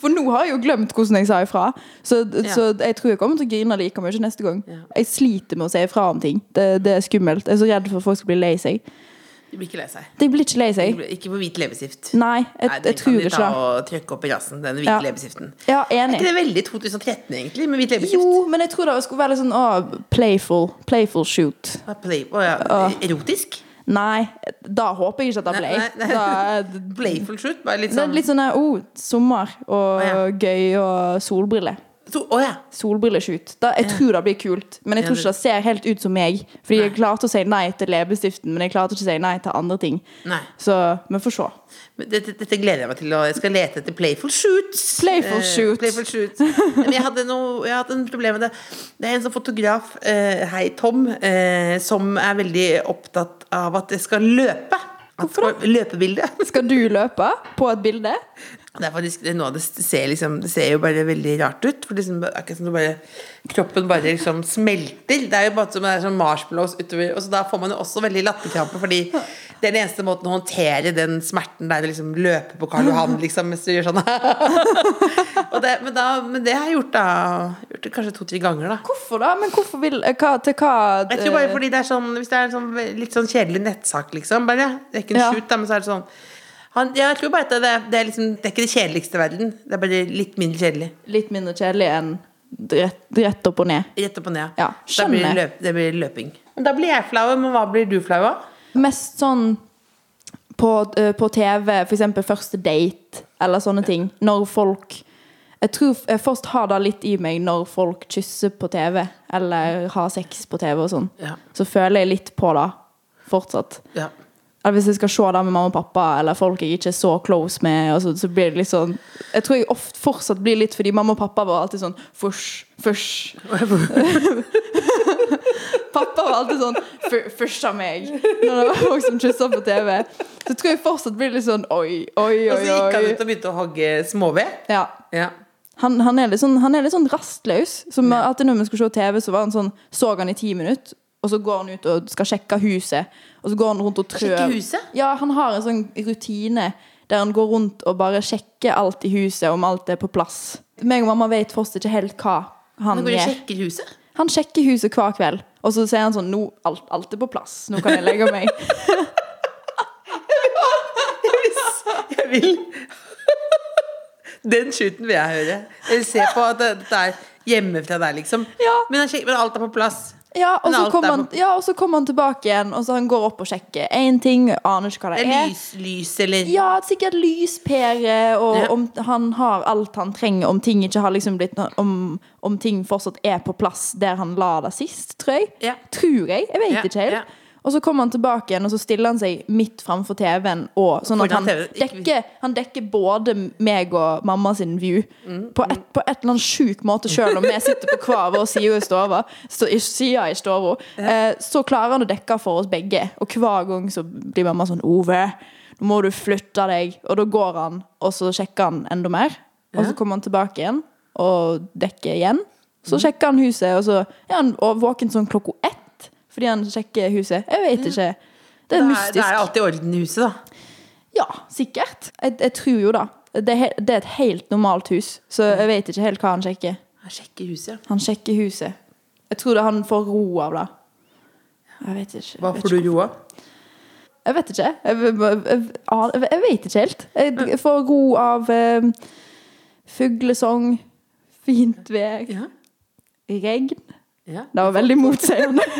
S4: For nå har jeg jo glemt hvordan jeg sa ifra. Så, så jeg tror jeg kommer til å grine like mye neste gang.
S3: Ja.
S4: Jeg sliter med å si ifra om ting. Det, det er skummelt. Jeg er så redd for at folk skal bli lei seg.
S3: De blir ikke lei seg.
S4: De blir ikke lei seg.
S3: blir- Ikke på hvit leppestift.
S4: Nei, jeg,
S3: Nei,
S4: jeg
S3: den
S4: tror
S3: kan de
S4: ikke
S3: ta og trykke opp i rassen, den hvite
S4: Ja.
S3: leppestiften.
S4: Ja,
S3: Er
S4: enig.
S3: ikke det veldig 2013, egentlig, med hvit leppestift?
S4: Jo, men jeg tror det skulle være litt sånn å, playful. Playful shoot.
S3: Ah, Play, å, ja. Erotisk?
S4: Nei, da håper jeg ikke at det ble.
S3: Nei, nei.
S4: Da er-
S3: Playful shoot? Bare litt
S4: Det er
S3: sånn
S4: litt sånn der, oh, sommer og
S3: ja.
S4: gøy og solbriller.
S3: Så, Å ja.
S4: Solbrilleshoot. Da, jeg tror det blir kult, men jeg tror ikke det ser helt ut som meg. Fordi jeg
S3: Nei.
S4: klarte å si nei til leppestiften, men jeg klarte ikke å si nei til andre ting.
S3: Nei.
S4: Så vi får se.
S3: Dette, dette gleder jeg meg til. Og jeg skal lete etter playful shoots.
S4: Playful
S3: Eh,
S4: shoot.
S3: playful shoot. Men jeg hadde, noe, jeg hadde en problem med det. Det er en sånn fotograf, eh, hei Tom, eh, som er veldig opptatt av at jeg skal løpe. Det skal Løpebilde.
S4: Skal du løpe på et bilde?
S3: Det er faktisk det er noe av det ser, liksom, det ser jo bare veldig rart ut. For liksom, det er ikke sånn bare, kroppen bare liksom smelter. Det er jo bare som det er sånn marshmallows utover. Og så da får man jo også veldig latterkrampe, fordi det er den eneste måten å håndtere den smerten der å liksom løpe på Karl Johan, liksom, mens du gjør sånn. og det, men, da, men det har jeg gjort da Gjort det kanskje to-tre ganger, da.
S4: Hvorfor da? Men hvorfor vil hva, Til hva
S3: Jeg tror bare
S4: eh,
S3: fordi det er sånn Hvis det er en sånn litt sånn kjedelig nettsak, liksom. Bare, det er ikke en
S4: Ja.
S3: shoot, da, men så er det sånn han, Jeg tror bare at det, det, er liksom, det er ikke det kjedeligste i verden. Det er bare litt mindre kjedelig.
S4: Litt mindre kjedelig enn rett, rett opp og ned?
S3: Rett opp og ned.
S4: Ja,
S3: da blir det, løp, det blir løping. Da blir jeg flau, men hva blir du flau av?
S4: Mest sånn på, eh, på TV, eksempel første date, eller sånne ting. Når folk Jeg tror jeg først har det litt i meg når folk kysser på TV, eller har sex på TV og sånn.
S3: Ja.
S4: Så føler jeg litt på det fortsatt.
S3: Ja.
S4: Eller hvis jeg skal se det med mamma og pappa, eller folk jeg ikke er så close med, og så, så blir det litt sånn Jeg tror jeg ofte fortsatt blir litt fordi mamma og pappa var alltid sånn Fush, fush. Pappa var alltid sånn "Fu- Fush av meg når det var folk som kyssa på TV. Så tror jeg fortsatt blir litt sånn oi, oi,
S3: Og
S4: oi.
S3: så gikk han ut og begynte å hogge småved.
S4: Ja.
S3: Ja.
S4: Han, han, er litt sånn, han er litt sånn rastløs. Som alltid når vi skulle se TV, så var han sånn Så han i ti minutter, og så går han ut og skal sjekke huset. Og så går han rundt og trør.
S3: Sjekke huset?
S4: Ja, han har en sånn rutine der han går rundt og bare sjekker alt i huset, om alt er på plass. Meg og mamma vet fortsatt ikke helt hva han
S3: Han
S4: gjør.
S3: sjekker huset.
S4: Han sjekker huset hver kveld, og så sier han sånn Nå, alt, alt er på plass. Nå kan jeg legge meg.
S3: Jeg vil Den shooten vil jeg høre. Jeg vil se på at det- dette er hjemme fra deg, liksom.
S4: Ja.
S3: Men, men alt er på plass.
S4: Ja, og så kommer
S3: er
S4: han, ja, kom han tilbake igjen, og så han går opp og sjekker én ting, aner ikke hva det
S3: Det er lys, lys eller
S4: Ja, sikkert lyspære, og
S3: Ja.
S4: om han har alt han trenger, om ting ikke har liksom blitt om, om ting fortsatt er på plass der han la det sist, tror jeg.
S3: Ja.
S4: Tror jeg. Jeg vet ikke helt. Og så kommer han tilbake igjen, og så stiller han seg midt framfor TV-en. Sånn at han, dekker, han dekker både meg og mamma sin view
S3: Mm,
S4: på, et, på et eller annet sjuk måte, selv om vi sitter på hver vår side i stua. Så. Eh, så klarer han å dekke for oss begge. Og hver gang så blir mamma sånn 'Ove, nå må du flytte deg.' Og da går han, og så sjekker han enda mer. Og så kommer han tilbake igjen og dekker igjen. Så
S3: Mm.
S4: sjekker han huset, og så er han våken sånn klokka ett fordi han sjekker huset. Jeg vet ikke. Det er
S3: Det er,
S4: mystisk.
S3: det er alltid orden i huset, da.
S4: Ja, sikkert. Jeg, jeg tror jo da. Det er, det er et helt normalt hus, så jeg vet ikke helt hva han sjekker.
S3: Han sjekker huset, ja.
S4: Han sjekker huset. Jeg tror det han får ro av det. Jeg vet ikke.
S3: Hva får du ro av?
S4: Jeg vet ikke. Jeg, jeg, jeg, jeg, jeg vet ikke helt. Jeg får ro av um, fuglesang, fint vær,
S3: Ja.
S4: regn.
S3: Ja.
S4: Det var veldig motseende.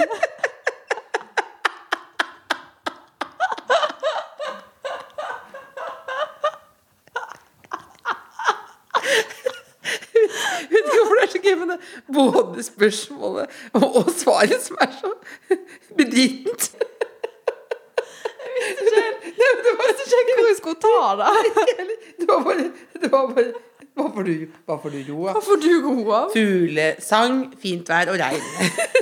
S3: Vet ikke hvorfor det er så gøy med det. Både spørsmålet og, svaret som er så bedritent. Jeg men ikke
S4: Hvor jeg skulle ta det.
S3: Det var bare, det var bare Hva får du, hva får du ro av?
S4: Hva får du ro av?
S3: Fuglesang, fint vær og regn.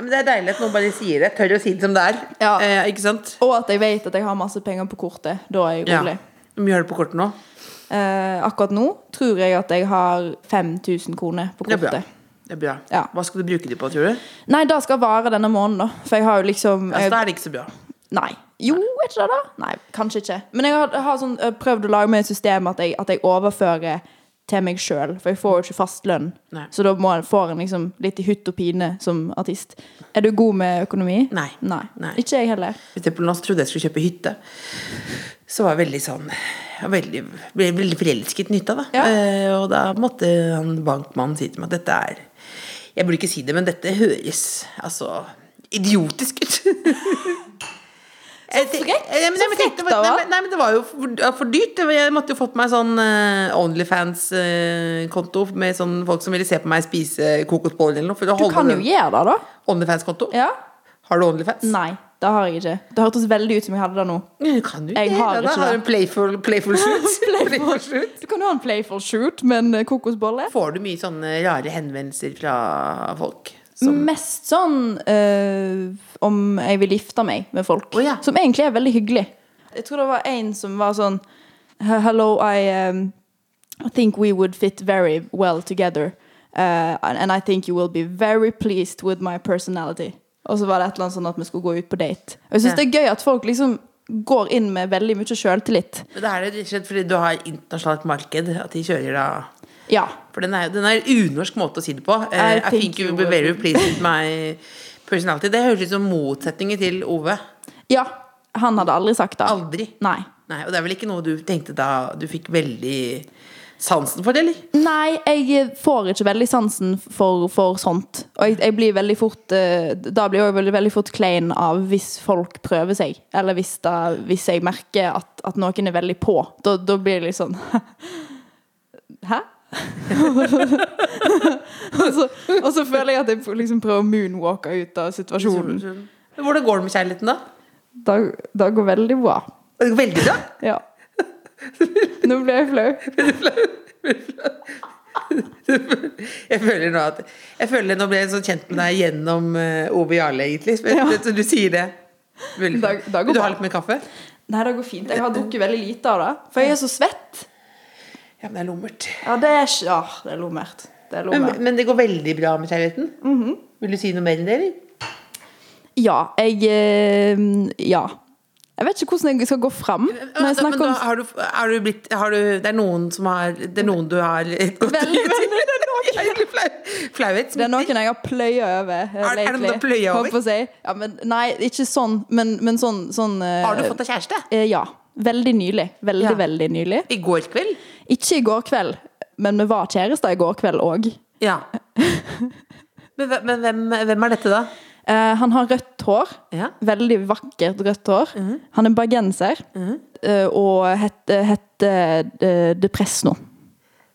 S3: Ja, men det er deilig at noen bare sier det. Tør å si det som det er.
S4: Ja.
S3: Eh, ikke sant?
S4: Og at jeg vet at jeg har masse penger på kortet. Da er jeg rolig.
S3: Hvor mye har du på kortet nå?
S4: Eh, akkurat nå tror jeg at jeg har 5000 kroner på
S3: Det er bra.
S4: kortet.
S3: Det er bra.
S4: Ja.
S3: Hva skal du bruke de på, tror du?
S4: Nei, det skal vare denne måneden, da. For jeg har jo liksom
S3: Altså,
S4: jeg,
S3: da er det ikke så bra.
S4: Nei. Jo, er ikke det da? Nei, kanskje ikke. Men jeg har, har sånn, eh, prøvd å lage meg et system at jeg, at jeg overfører til meg sjøl. For jeg får jo ikke fast lønn.
S3: Nei.
S4: Så da må, får en liksom litt i hytt og pine som artist. Er du god med økonomi?
S3: Nei.
S4: Nei.
S3: Nei.
S4: Ikke jeg heller.
S3: For eksempel nå trodde jeg skulle kjøpe hytte. Så var jeg veldig sånn jeg veldig, ble veldig forelsket i Nytta, da.
S4: Ja.
S3: Eh, og da måtte han bankmannen si til meg at dette er Jeg burde ikke si det, men dette høres altså idiotisk ut. Så
S4: frekt. Så frekt,
S3: nei, men- nei, men det var jo for, for dyrt. Jeg måtte jo fått meg sånn eh, Onlyfans-konto med sånn folk som ville se på meg spise kokosboller eller noe.
S4: Du kan jo gjøre det, da.
S3: Onlyfans-konto?
S4: Ja.
S3: Har du Onlyfans?
S4: Nei, det har jeg ikke. Det hørtes veldig ut som jeg hadde det nå.
S3: Kan Du
S4: Jeg
S3: det.
S4: har
S3: Ja, da
S4: ikke
S3: har du en playful, playful shoot. playful shoot.
S4: Du kan jo ha en playful shoot med en eh, kokosbolle.
S3: Får du mye sånne rare henvendelser fra folk? Som,
S4: Mest sånn øh, om jeg vil gifte meg med folk.
S3: Oh, ja.
S4: Som egentlig er veldig hyggelig. Jeg tror det var en som var sånn Hello, I, um, think we would fit very well together. Uh, and I think you will be very pleased with my personality. Og så var det et eller annet sånn at vi skulle gå ut på date. Og jeg syns det er gøy at folk liksom går inn med veldig mye sjøltillit.
S3: men det er det rett og slett fordi du har internasjonalt marked, at de kjører da
S4: Ja.
S3: For den er, den er en unorsk måte å si det på. Eh,
S4: I
S3: I,
S4: think
S3: you will be very pleased with my personality. Det høres ut som motsetninger til Ove.
S4: ja. Han hadde aldri sagt det.
S3: Aldri.
S4: Nei.
S3: Nei, Og det er vel ikke noe du tenkte da du fikk veldig sansen for det, eller?
S4: Nei, jeg får ikke veldig sansen for, for sånt. Og jeg, jeg blir veldig fort eh, Da blir jeg veldig, veldig fort klein av hvis folk prøver seg. Eller hvis, da, hvis jeg merker at, at noen er veldig på. Da, da blir det litt sånn Hæ? og, så, og så føler jeg at jeg liksom prøver å moonwalke ut av situasjonen.
S3: Hvordan går det med kjærligheten, da?
S4: Da, da går veldig bra.
S3: Det går Veldig bra.
S4: Ja. Nå ble jeg flau.
S3: Jeg føler nå at Jeg føler Nå ble jeg sånn kjent med deg gjennom eh, Ove Jarle, egentlig. Så du sier det. Vil du ha litt mer kaffe?
S4: Nei, det går fint. Jeg har drukket veldig lite av det. For jeg er så svett.
S3: Ja, men det er lummert.
S4: Ja, det er Ja, det er lummert. Det er
S3: Men,
S4: lummert.
S3: men det går veldig bra med kjærligheten?
S4: Mhm.
S3: Vil du si noe mer enn det, eller?
S4: Ja, jeg eh, Ja. Jeg vet ikke hvordan jeg skal gå fram når jeg snakker om
S3: har du, har du blitt har du, Det er noen som har Det er noen du har gått
S4: Veldig, veldig, det er noen.
S3: Flauhet
S4: Det er noen jeg har pløya over. eh,
S3: Er- er det over?
S4: Si. Ja, men, nei, ikke sånn, men, men sånn, sånn eh,
S3: Har du fått deg kjæreste?
S4: eh, Ja. Veldig nylig. Veldig,
S3: Ja.
S4: veldig nylig.
S3: I går kveld?
S4: Ikke i går kveld, men vi var kjærester i går kveld òg.
S3: Ja. Men, men hvem, hvem er dette, da?
S4: Eh, han har rødt hår.
S3: Ja.
S4: Veldig vakkert rødt hår.
S3: Mhm.
S4: Han er bergenser eh, og heter het, eh, Depresno.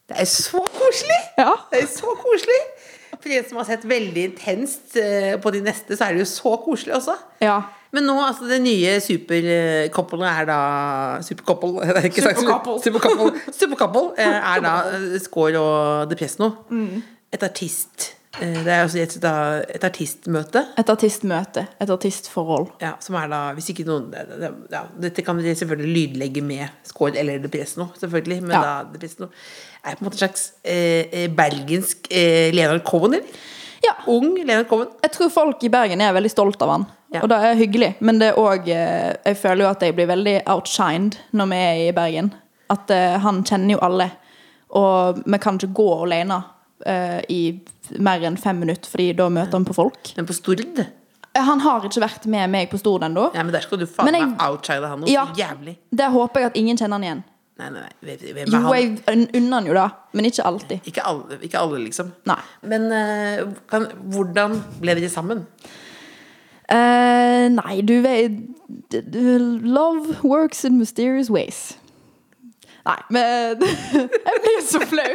S3: Det er så koselig!
S4: Ja.
S3: Det er så koselig! For en som har sett veldig intenst på de neste, så er det jo så koselig også.
S4: ja.
S3: Men nå, altså det nye supercouplet er da Supercouple, det er ikke sagt
S4: Supercouple.
S3: Supercouple, supercouple er da Skår og Depresno.
S4: Mm.
S3: Et artist Det er altså et, et artistmøte.
S4: Et artistmøte. Et artistforhold.
S3: Ja, som er da Hvis ikke noen det, det, ja, Dette kan vi selvfølgelig lydlegge med Skår eller Depresno, selvfølgelig. Men
S4: Ja.
S3: da Depresno er på en måte en slags eh, bergensk belgisk eh, Leonard Cohen, eller?
S4: Ja.
S3: Ung Leonard Cohen.
S4: Jeg tror folk i Bergen er veldig stolt av han.
S3: Ja.
S4: Og det er hyggelig. Men det er òg Jeg føler jo at jeg blir veldig outshined når vi er i Bergen. At eh, han kjenner jo alle. Og vi kan ikke gå alene eh, i mer enn fem minutter, Fordi da møter han på folk.
S3: Men på Stord
S4: Han har ikke vært med meg på Stord ennå.
S3: Ja, men der skal du faen meg outshide han noe
S4: Ja.
S3: så jævlig.
S4: Der håper jeg at ingen kjenner han igjen.
S3: Nei, nei, nei. Hvem
S4: Jo, jeg unner han jo da, men ikke alltid.
S3: Ikke alle, ikke alle liksom.
S4: Nei.
S3: Men eh, kan, hvordan ble dere sammen?
S4: Uh, nei, du vet Love works in mysterious ways. Nei, men Jeg blir så flau.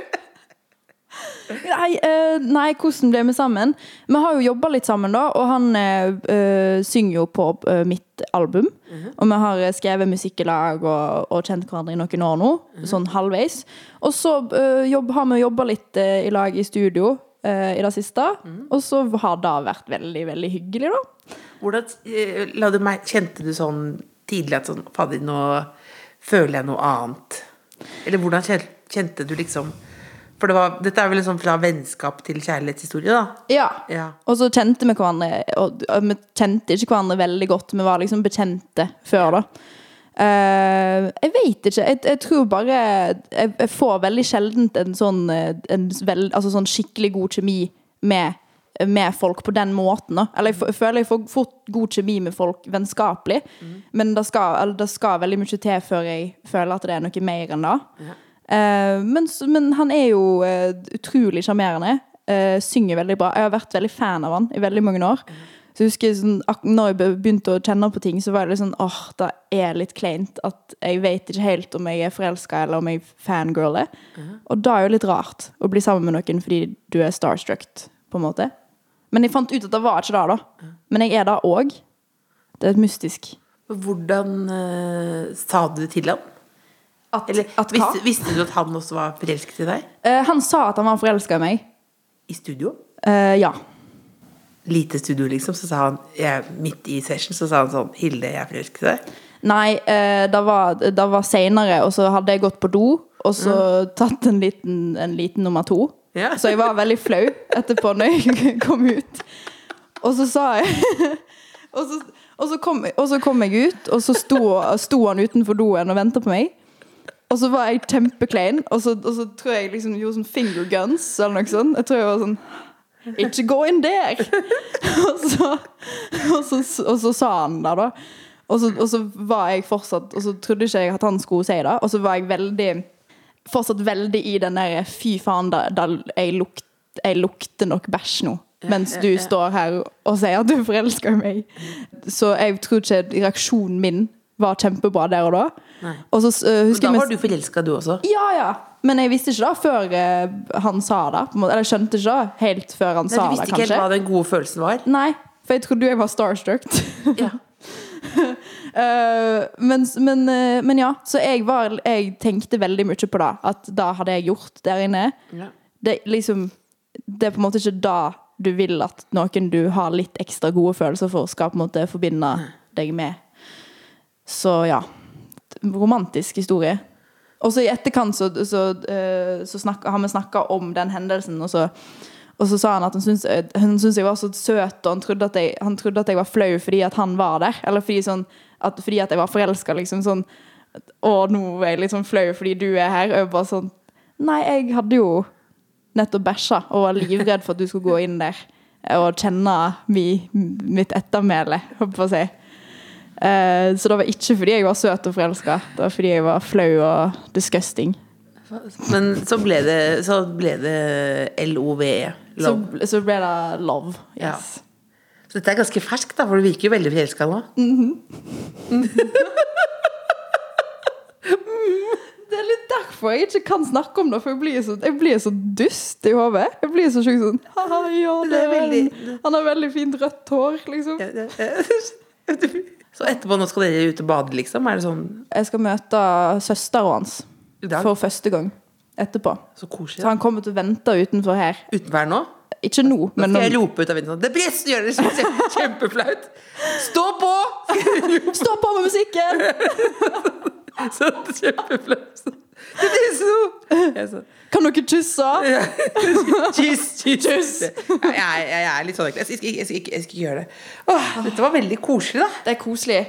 S4: Nei, uh, nei, hvordan ble vi sammen? Vi har jo jobba litt sammen, da, og han eh, synger jo på uh, mitt album. Og vi har skrevet musikk i lag og, og kjent hverandre i noen år nå, sånn halvveis. Og så jobb, har vi jobba litt i lag i studio i det siste, og så har det vært veldig, veldig hyggelig, da.
S3: Hvordan, du meg, kjente du sånn tidlig at sånn Fader, nå føler jeg noe annet? Eller hvordan kjente du liksom For det var, dette er vel sånn fra vennskap til kjærlighetshistorie, da?
S4: Ja.
S3: Ja.
S4: Og så kjente vi hverandre, og, vi kjente ikke hverandre veldig godt. Vi var liksom bekjente før, da. Uh, jeg vet ikke. Jeg, jeg tror bare jeg, jeg får veldig sjeldent en sånn, eh, en veld, altså sånn skikkelig god kjemi med, med folk på den måten. Da. Eller jeg, jeg føler jeg får fort god kjemi med folk vennskapelig, men det skal, eller det skal veldig mye til før jeg føler at det er noe mer enn det. Eh, men, men han er jo eh, utrolig sjarmerende. eh, synger veldig bra. Jeg har vært veldig fan av han i veldig mange år. Så jeg husker sånn, når jeg begynte å kjenne på ting, så var det litt sånn åh, det er litt kleint. At jeg vet ikke helt om jeg er forelska eller om jeg fangirler. Og da er jo litt rart å bli sammen med noen fordi du er starstruck, på en måte. Men jeg fant ut at det var ikke det, da. Men jeg er det òg. Det er et mystisk.
S3: Hvordan uh, sa du det til ham?
S4: At,
S3: Eller
S4: at hva?
S3: visste, visste du at han også var forelsket i deg?
S4: Uh, han sa at han var forelska i meg.
S3: I studio?
S4: Uh, ja.
S3: Lite studio, liksom. Så sa han jeg, midt i session så sa han sånn Hilde, jeg er forelsket i deg.
S4: Nei, uh, det var, det var seinere, og så hadde jeg gått på do, og så tatt en liten, en liten nummer to.
S3: Ja.
S4: Så jeg var veldig flau etterpå når jeg kom ut. Og så sa jeg Og så, og så, kom, og så kom jeg ut, og så sto, sto han utenfor doen og venta på meg. Og så var jeg kjempeklein, og og så tror jeg liksom gjorde sånn finger guns eller noe sånt. Jeg tror jeg var sånn Ikke gå inn der! og, så, og, så, og så sa han det, da. Og så, og så var jeg fortsatt Og så trodde ikke jeg at han skulle si det. Og så var jeg veldig Fortsatt veldig i den der Fy faen, da, da jeg, lukt, jeg lukter nok bæsj nå. Mens du står her og sier at du forelsker meg. Så jeg tror ikke reaksjonen min var kjempebra der og da. Og så uh,
S3: da var du forelska, du også?
S4: ja, ja. Men jeg visste ikke da før uh, han sa det. Eller jeg skjønte ikke da helt før han
S3: Nei,
S4: sa
S3: du visste ikke helt hva den gode følelsen var?
S4: Nei, for jeg trodde jeg var starstruck.
S3: Ja.
S4: uh, men, men, men ja, så jeg, var, jeg tenkte veldig mye på det. At da hadde jeg gjort der inne.
S3: Ja.
S4: Det, liksom, det er på en måte ikke da du vil at noen du har litt ekstra gode følelser for, skal på en måte forbinde deg med. Så ja. Romantisk historie. Og så i etterkant så, så, eh, så snakka- har vi snakka om den hendelsen, og så, og så sa han at han syntes, jeg var så søt, og han trodde, jeg, han trodde at jeg var flau fordi at han var der. Eller fordi, sånn, at, fordi at jeg var forelska, liksom sånn Å, nå er jeg litt sånn flau fordi du er her. Og bare sånn Nei, jeg hadde jo nettopp bæsja og var livredd for at du skulle gå inn der og kjenne mi, mitt ettermæle, holdt jeg på å si. Eh, så det var ikke fordi jeg var søt og forelska, det var fordi jeg var flau og disgusting.
S3: Men så ble det, så ble det LOVE.
S4: Så,
S3: Love.
S4: så ble det love.
S3: Ja. Så dette er ganske ferskt, da, for du virker jo veldig forelska nå.
S4: Det er litt derfor jeg ikke kan snakke om det, for jeg blir så, jeg blir så dust i hodet. Jeg blir så sjuk sånn «Haha, ja, det
S3: Det er
S4: er
S3: veldig-
S4: Han har veldig fint rødt hår, liksom.
S3: Så etterpå nå skal dere ut og bade, liksom? Er det sånn
S4: Jeg skal møte søsteren hans for første gang etterpå.
S3: Så koselig.
S4: Så han kommer til å vente utenfor her.
S3: Utenfor her nå?
S4: Ikke nå,
S3: Nå
S4: men
S3: skal jeg rope ut av vinduet sånn Det blir gjør det kjempe- kjempeflaut! Stå på!
S4: Stå på med musikken!
S3: Så kjempeflaut. Det blir så så
S4: Kan dere kysse?
S3: Kyss, kyss. Jeg, jeg, jeg er litt sånn. Jeg skal, ikke- jeg, skal, ikke- jeg skal ikke gjøre det. Åh, dette var veldig koselig, da.
S4: Det er koselig.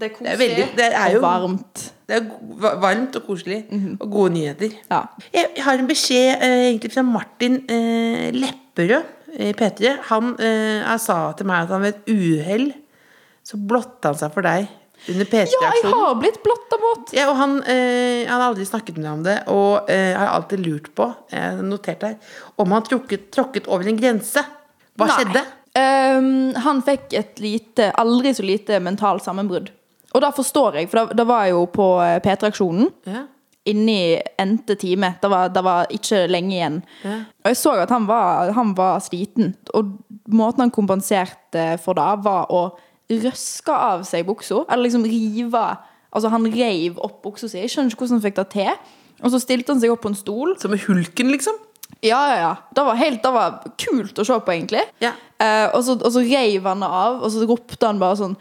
S4: Det er koselig
S3: Det er veldig- det er jo-
S4: og varmt.
S3: Det er varmt og koselig. Og gode nyheter.
S4: Ja.
S3: Jeg har en beskjed eh, egentlig fra Martin eh, Lepperød i P3. Han eh, sa til meg at han ved et uhell så blotta han seg for deg Under
S4: Ja, jeg har blitt blotta mot!
S3: Ja, og han, eh, han har aldri snakket med meg om det, og eh, har alltid lurt på, jeg har notert her, om han tråkket, tråkket over en grense. Hva
S4: Nei.
S3: skjedde?
S4: Um, han fikk et lite, aldri så lite mentalt sammenbrudd. Og da forstår jeg, for da var jeg jo på eh, P3-aksjonen.
S3: Ja.
S4: Inni endte time. Det var, det var ikke lenge igjen. Og jeg så at han var, han var sliten. Og måten han kompenserte for det, var å røske av seg buksa. Eller liksom riva Altså, han reiv opp buksa si. Jeg skjønner ikke hvordan han fikk det til. Og så stilte han seg opp på en stol.
S3: Som med hulken, liksom?
S4: Ja, ja, ja. Det var, helt, det var kult å se på, egentlig.
S3: Ja.
S4: Eh, og, så, og så reiv han det av, og så ropte han bare sånn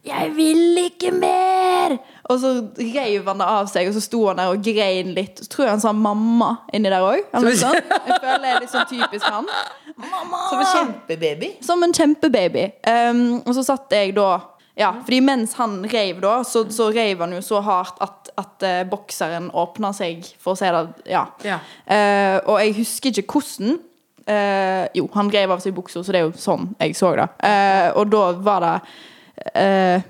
S4: 'Jeg vil ikke mer!' Og så reiv han det av seg, og så sto han der og grein litt. Så tror jeg han sa 'mamma' inni der òg. Jeg føler det er litt sånn typisk han. Mamma!
S3: Som en kjempebaby.
S4: Som en kjempebaby. Um, og så satt jeg da Ja, fordi mens han reiv, da, så, så reiv han jo så hardt at, at uh, bokseren åpna seg, for å si det Ja.
S3: Ja.
S4: Uh, og jeg husker ikke hvordan. Uh, jo, han reiv av seg buksa, så det er jo sånn jeg så det. Eh, og da var det eh,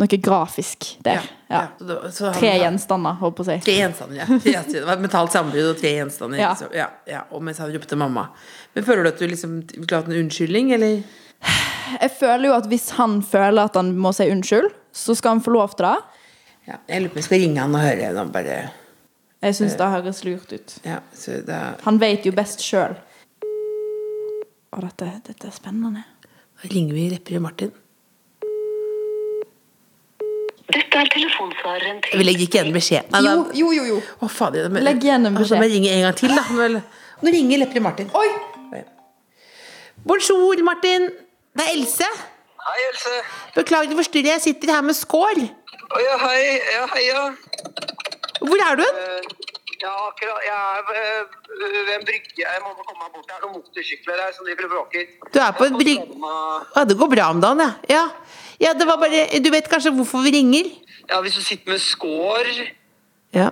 S4: noe grafisk der. Ja.
S3: Så så
S4: Tre gjenstander, holdt på å si.
S3: Tre gjenstander, ja. Tre gjenstander. Mentalt sambrudd og tre gjenstander.
S4: Ja.
S3: Så, ja, ja. Og mens han ropte mamma. Men føler du at du liksom ville hatt en unnskyldning, eller?
S4: Jeg føler jo at hvis han føler at han må si unnskyld, så skal han få lov til det.
S3: Ja, jeg lurer på om jeg skal ringe han og høre. Han bare
S4: Jeg syns det høres lurt ut.
S3: Ja, så da
S4: Han vet jo best sjøl. Og dette, dette er spennende.
S3: ringer vi Repperud Martin.
S6: Dette er telefonsvareren
S3: til Vi legger ikke igjen beskjed. Nei,
S4: Jo,
S3: da-
S4: jo, jo. jo.
S3: Å, fader. men-
S4: Legg igjen en beskjed.
S3: Altså, men ringer en gang til, da. Vel, Nå ringer Lepperød Martin.
S4: Oi!
S3: Bonjour, Martin. Det er Else.
S5: Hei, Else.
S3: Beklager å forstyrre, jeg sitter her med skår.
S5: Å ja, hei. Ja, hei, ja.
S3: Hvor er du?
S5: Eh, Ja, akkurat. Jeg er ved ved en brygge. Jeg må komme meg bort. Det er noen motorsykler her som driver og bråker.
S3: Du er på en brygge Ja, det går bra om dagen, ja. ja. Ja, det var bare Du vet kanskje hvorfor vi ringer?
S5: Ja, hvis du sitter med skår,
S3: Ja.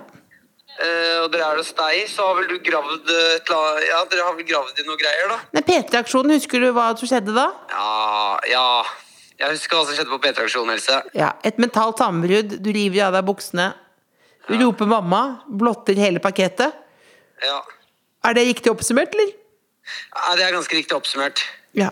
S5: eh, og dere er hos deg, så har vel du gravd et eller Ja, dere har vel gravd i noe greier, da?
S3: Nei, P3-aksjonen, husker du hva som skjedde da?
S5: Ja, ja. Jeg husker hva som skjedde på P3-aksjonen, Else.
S3: Ja, Et mentalt sammenbrudd. Du river av deg buksene. Du roper mamma. Blotter hele pakketet.
S5: Ja.
S3: Er det riktig oppsummert, eller?
S5: ja. Det er ganske riktig oppsummert.
S3: Ja.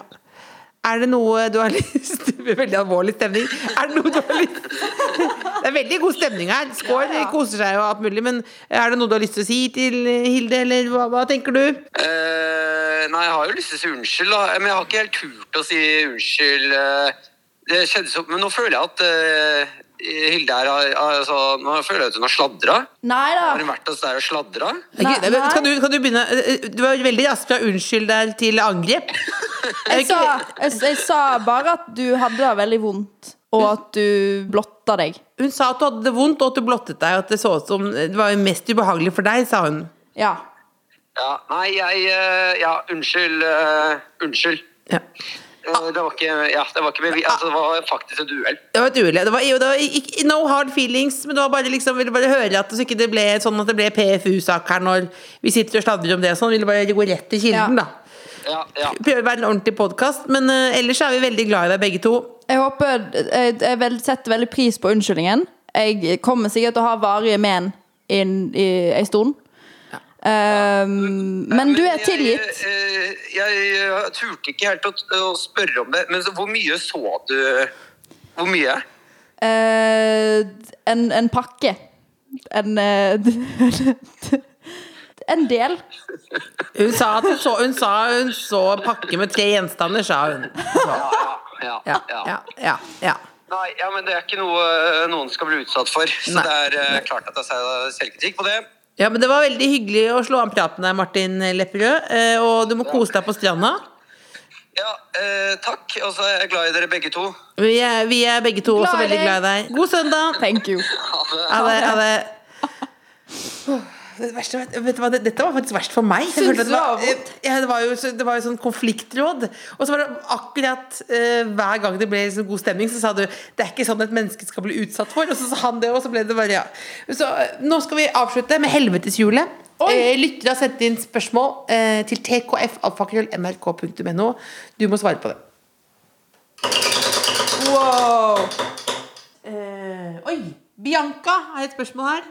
S3: Er det noe du har lyst blir veldig alvorlig stemning. Er det noe du har lyst Det er veldig god stemning her. Skår koser seg og alt mulig. Men er det noe du har lyst til å si til Hilde, eller hva, hva tenker du?
S5: Eh, nei, jeg har jo lyst til å si unnskyld, da. Men jeg har ikke helt turt å si unnskyld. eh. Det skjedde så Men nå føler jeg at uh, Hilde her har altså, Nå føler jeg at hun har sladra.
S4: Nei da.
S5: Har hun vært hos deg og sladra?
S4: Nei,
S3: Ok,
S4: nei.
S3: Kan, du, kan du begynne Du var veldig rask fra unnskyld der til angrep.
S4: Jeg sa, jeg, jeg sa bare at du hadde det veldig vondt, og at du blotta deg.
S3: Hun sa at du hadde det vondt, og at du blottet deg. Og at det så ut som Det var mest ubehagelig for deg, sa hun.
S4: Ja.
S5: Ja, nei, jeg eh, Ja, unnskyld. Uh, unnskyld.
S3: Ja.
S5: Det var ikke Ja, det var ikke med Altså, det var faktisk et uhell.
S3: Det var et uhell. Det var, jo, det var ikke, no hard feelings, men det var bare liksom, ville bare høre at det, så ikke det ble sånn at det ble PFU-sak her når vi sitter og sladrer om det og sånn. Ville bare gå rett til kilden,
S4: Ja.
S3: da.
S5: Ja, ja.
S3: Prøve å være en ordentlig podkast. Men uh, ellers er vi veldig glad i deg begge to.
S4: Jeg håper Jeg, jeg vel- setter veldig pris på unnskyldningen. Jeg kommer sikkert til å ha varige men i ei stund. Um, men du er
S5: jeg,
S4: tilgitt.
S5: Jeg, Jeg, eh, turte ikke helt å, å spørre om det, men så, hvor mye så du Hvor mye?
S4: Eh, en, en pakke. En eh, En del.
S3: Hun sa at hun så, hun sa hun så en pakke med tre gjenstander, sa hun. Så,
S5: Ja,
S3: ja, ja, ja, ja.
S5: Nei, ja, men det er ikke noe eh, noen skal bli utsatt for. Så
S3: Nei.
S5: det er uh, klart at jeg har selvkritikk på det.
S3: Ja, men det var veldig hyggelig å slå an praten der, Martin Lepperød. eh, Og du må kose deg på stranda.
S5: Ja, eh, takk. Og så er jeg glad i dere begge to.
S3: Vi er, vi er begge to
S4: Glad også
S3: veldig glad i deg. God søndag!
S4: Thank you.
S3: Ha det. Ha det. ha Det verste, vet, vet du hva, det, dette var faktisk verst for meg. Jeg følte det, var, ja, det var jo det var jo sånn konfliktråd. Og så var det akkurat uh, hver gang det ble liksom god stemning, så sa du det er ikke sånn et menneske skal bli utsatt for. Og så sa han det, og så ble det bare ja. Så eh, nå skal vi avslutte med helveteshjulet. Eh, Lyttere har sendt inn spørsmål eh, til tkfalfakrøllmrk.no. Du må svare på det.
S4: Wow.
S3: Eh, oi! Bianca har et spørsmål her.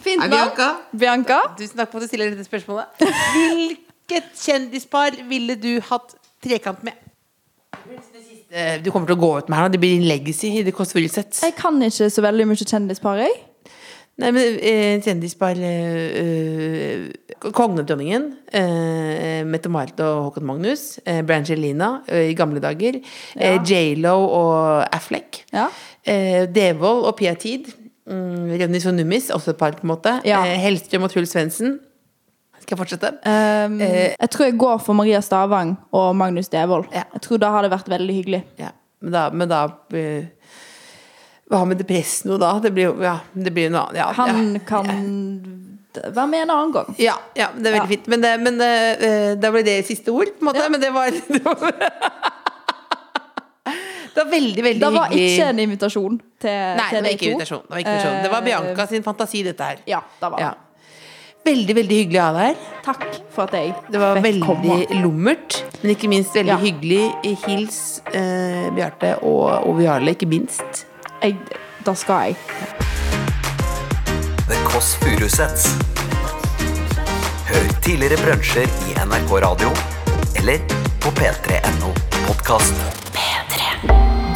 S4: Fint navn.
S3: Bianca.
S4: Bianca.
S3: Tusen takk for at du stiller dette spørsmålet. Hvilket kjendispar ville du hatt trekant med? Du kommer til å gå ut med her nå. Det blir en legacy i The Kåss Furuseths.
S4: Jeg kan ikke så veldig mye kjendispar, jeg.
S3: Nei, men eh, kjendispar eh, eh, Kongedronningen. Eh, Mette-Marit og Håkon Magnus. Eh, Brangelina eh, i gamle dager. Eh, J.Lo og Affleck.
S4: Ja.
S3: Eh, Devold og Pia Tid. Mm, Rønnis og Nummis, også et par, på en måte.
S4: Ja.
S3: Eh, Hellstrøm og Truls Svendsen. Skal jeg fortsette?
S4: Um,
S3: Eh.
S4: jeg tror jeg går for Maria Stavang og Magnus Devold.
S3: Ja.
S4: Jeg tror da har det vært veldig hyggelig.
S3: Ja, men da, men da uh, Hva med Depresso da? Det blir jo ja, det blir noe annet. Ja,
S4: Han kan være med en annen gang.
S3: ja, ja, det er veldig fint. Men, det, men eh, da ble det siste ord, på en måte. Men det var Det var, veldig, veldig, veldig
S4: Det var
S3: hyggelig.
S4: ikke en invitasjon til,
S3: Nei, det var ikke invitasjon. Det var, ikke invitasjon. det var
S4: Eh,
S3: Bianca sin fantasi, dette her.
S4: Ja, det var.
S3: Ja. Veldig, veldig hyggelig å ha deg her.
S4: Takk for at jeg
S3: Det var veldig
S4: komme.
S3: lummert, men ikke minst veldig
S4: Ja.
S3: hyggelig. Hils eh, Bjarte og Oviale, ikke minst.
S4: Jeg, da skal jeg.
S2: The Kåss Furuseths. Hør tidligere brunsjer i NRK Radio eller på p3.no podkast.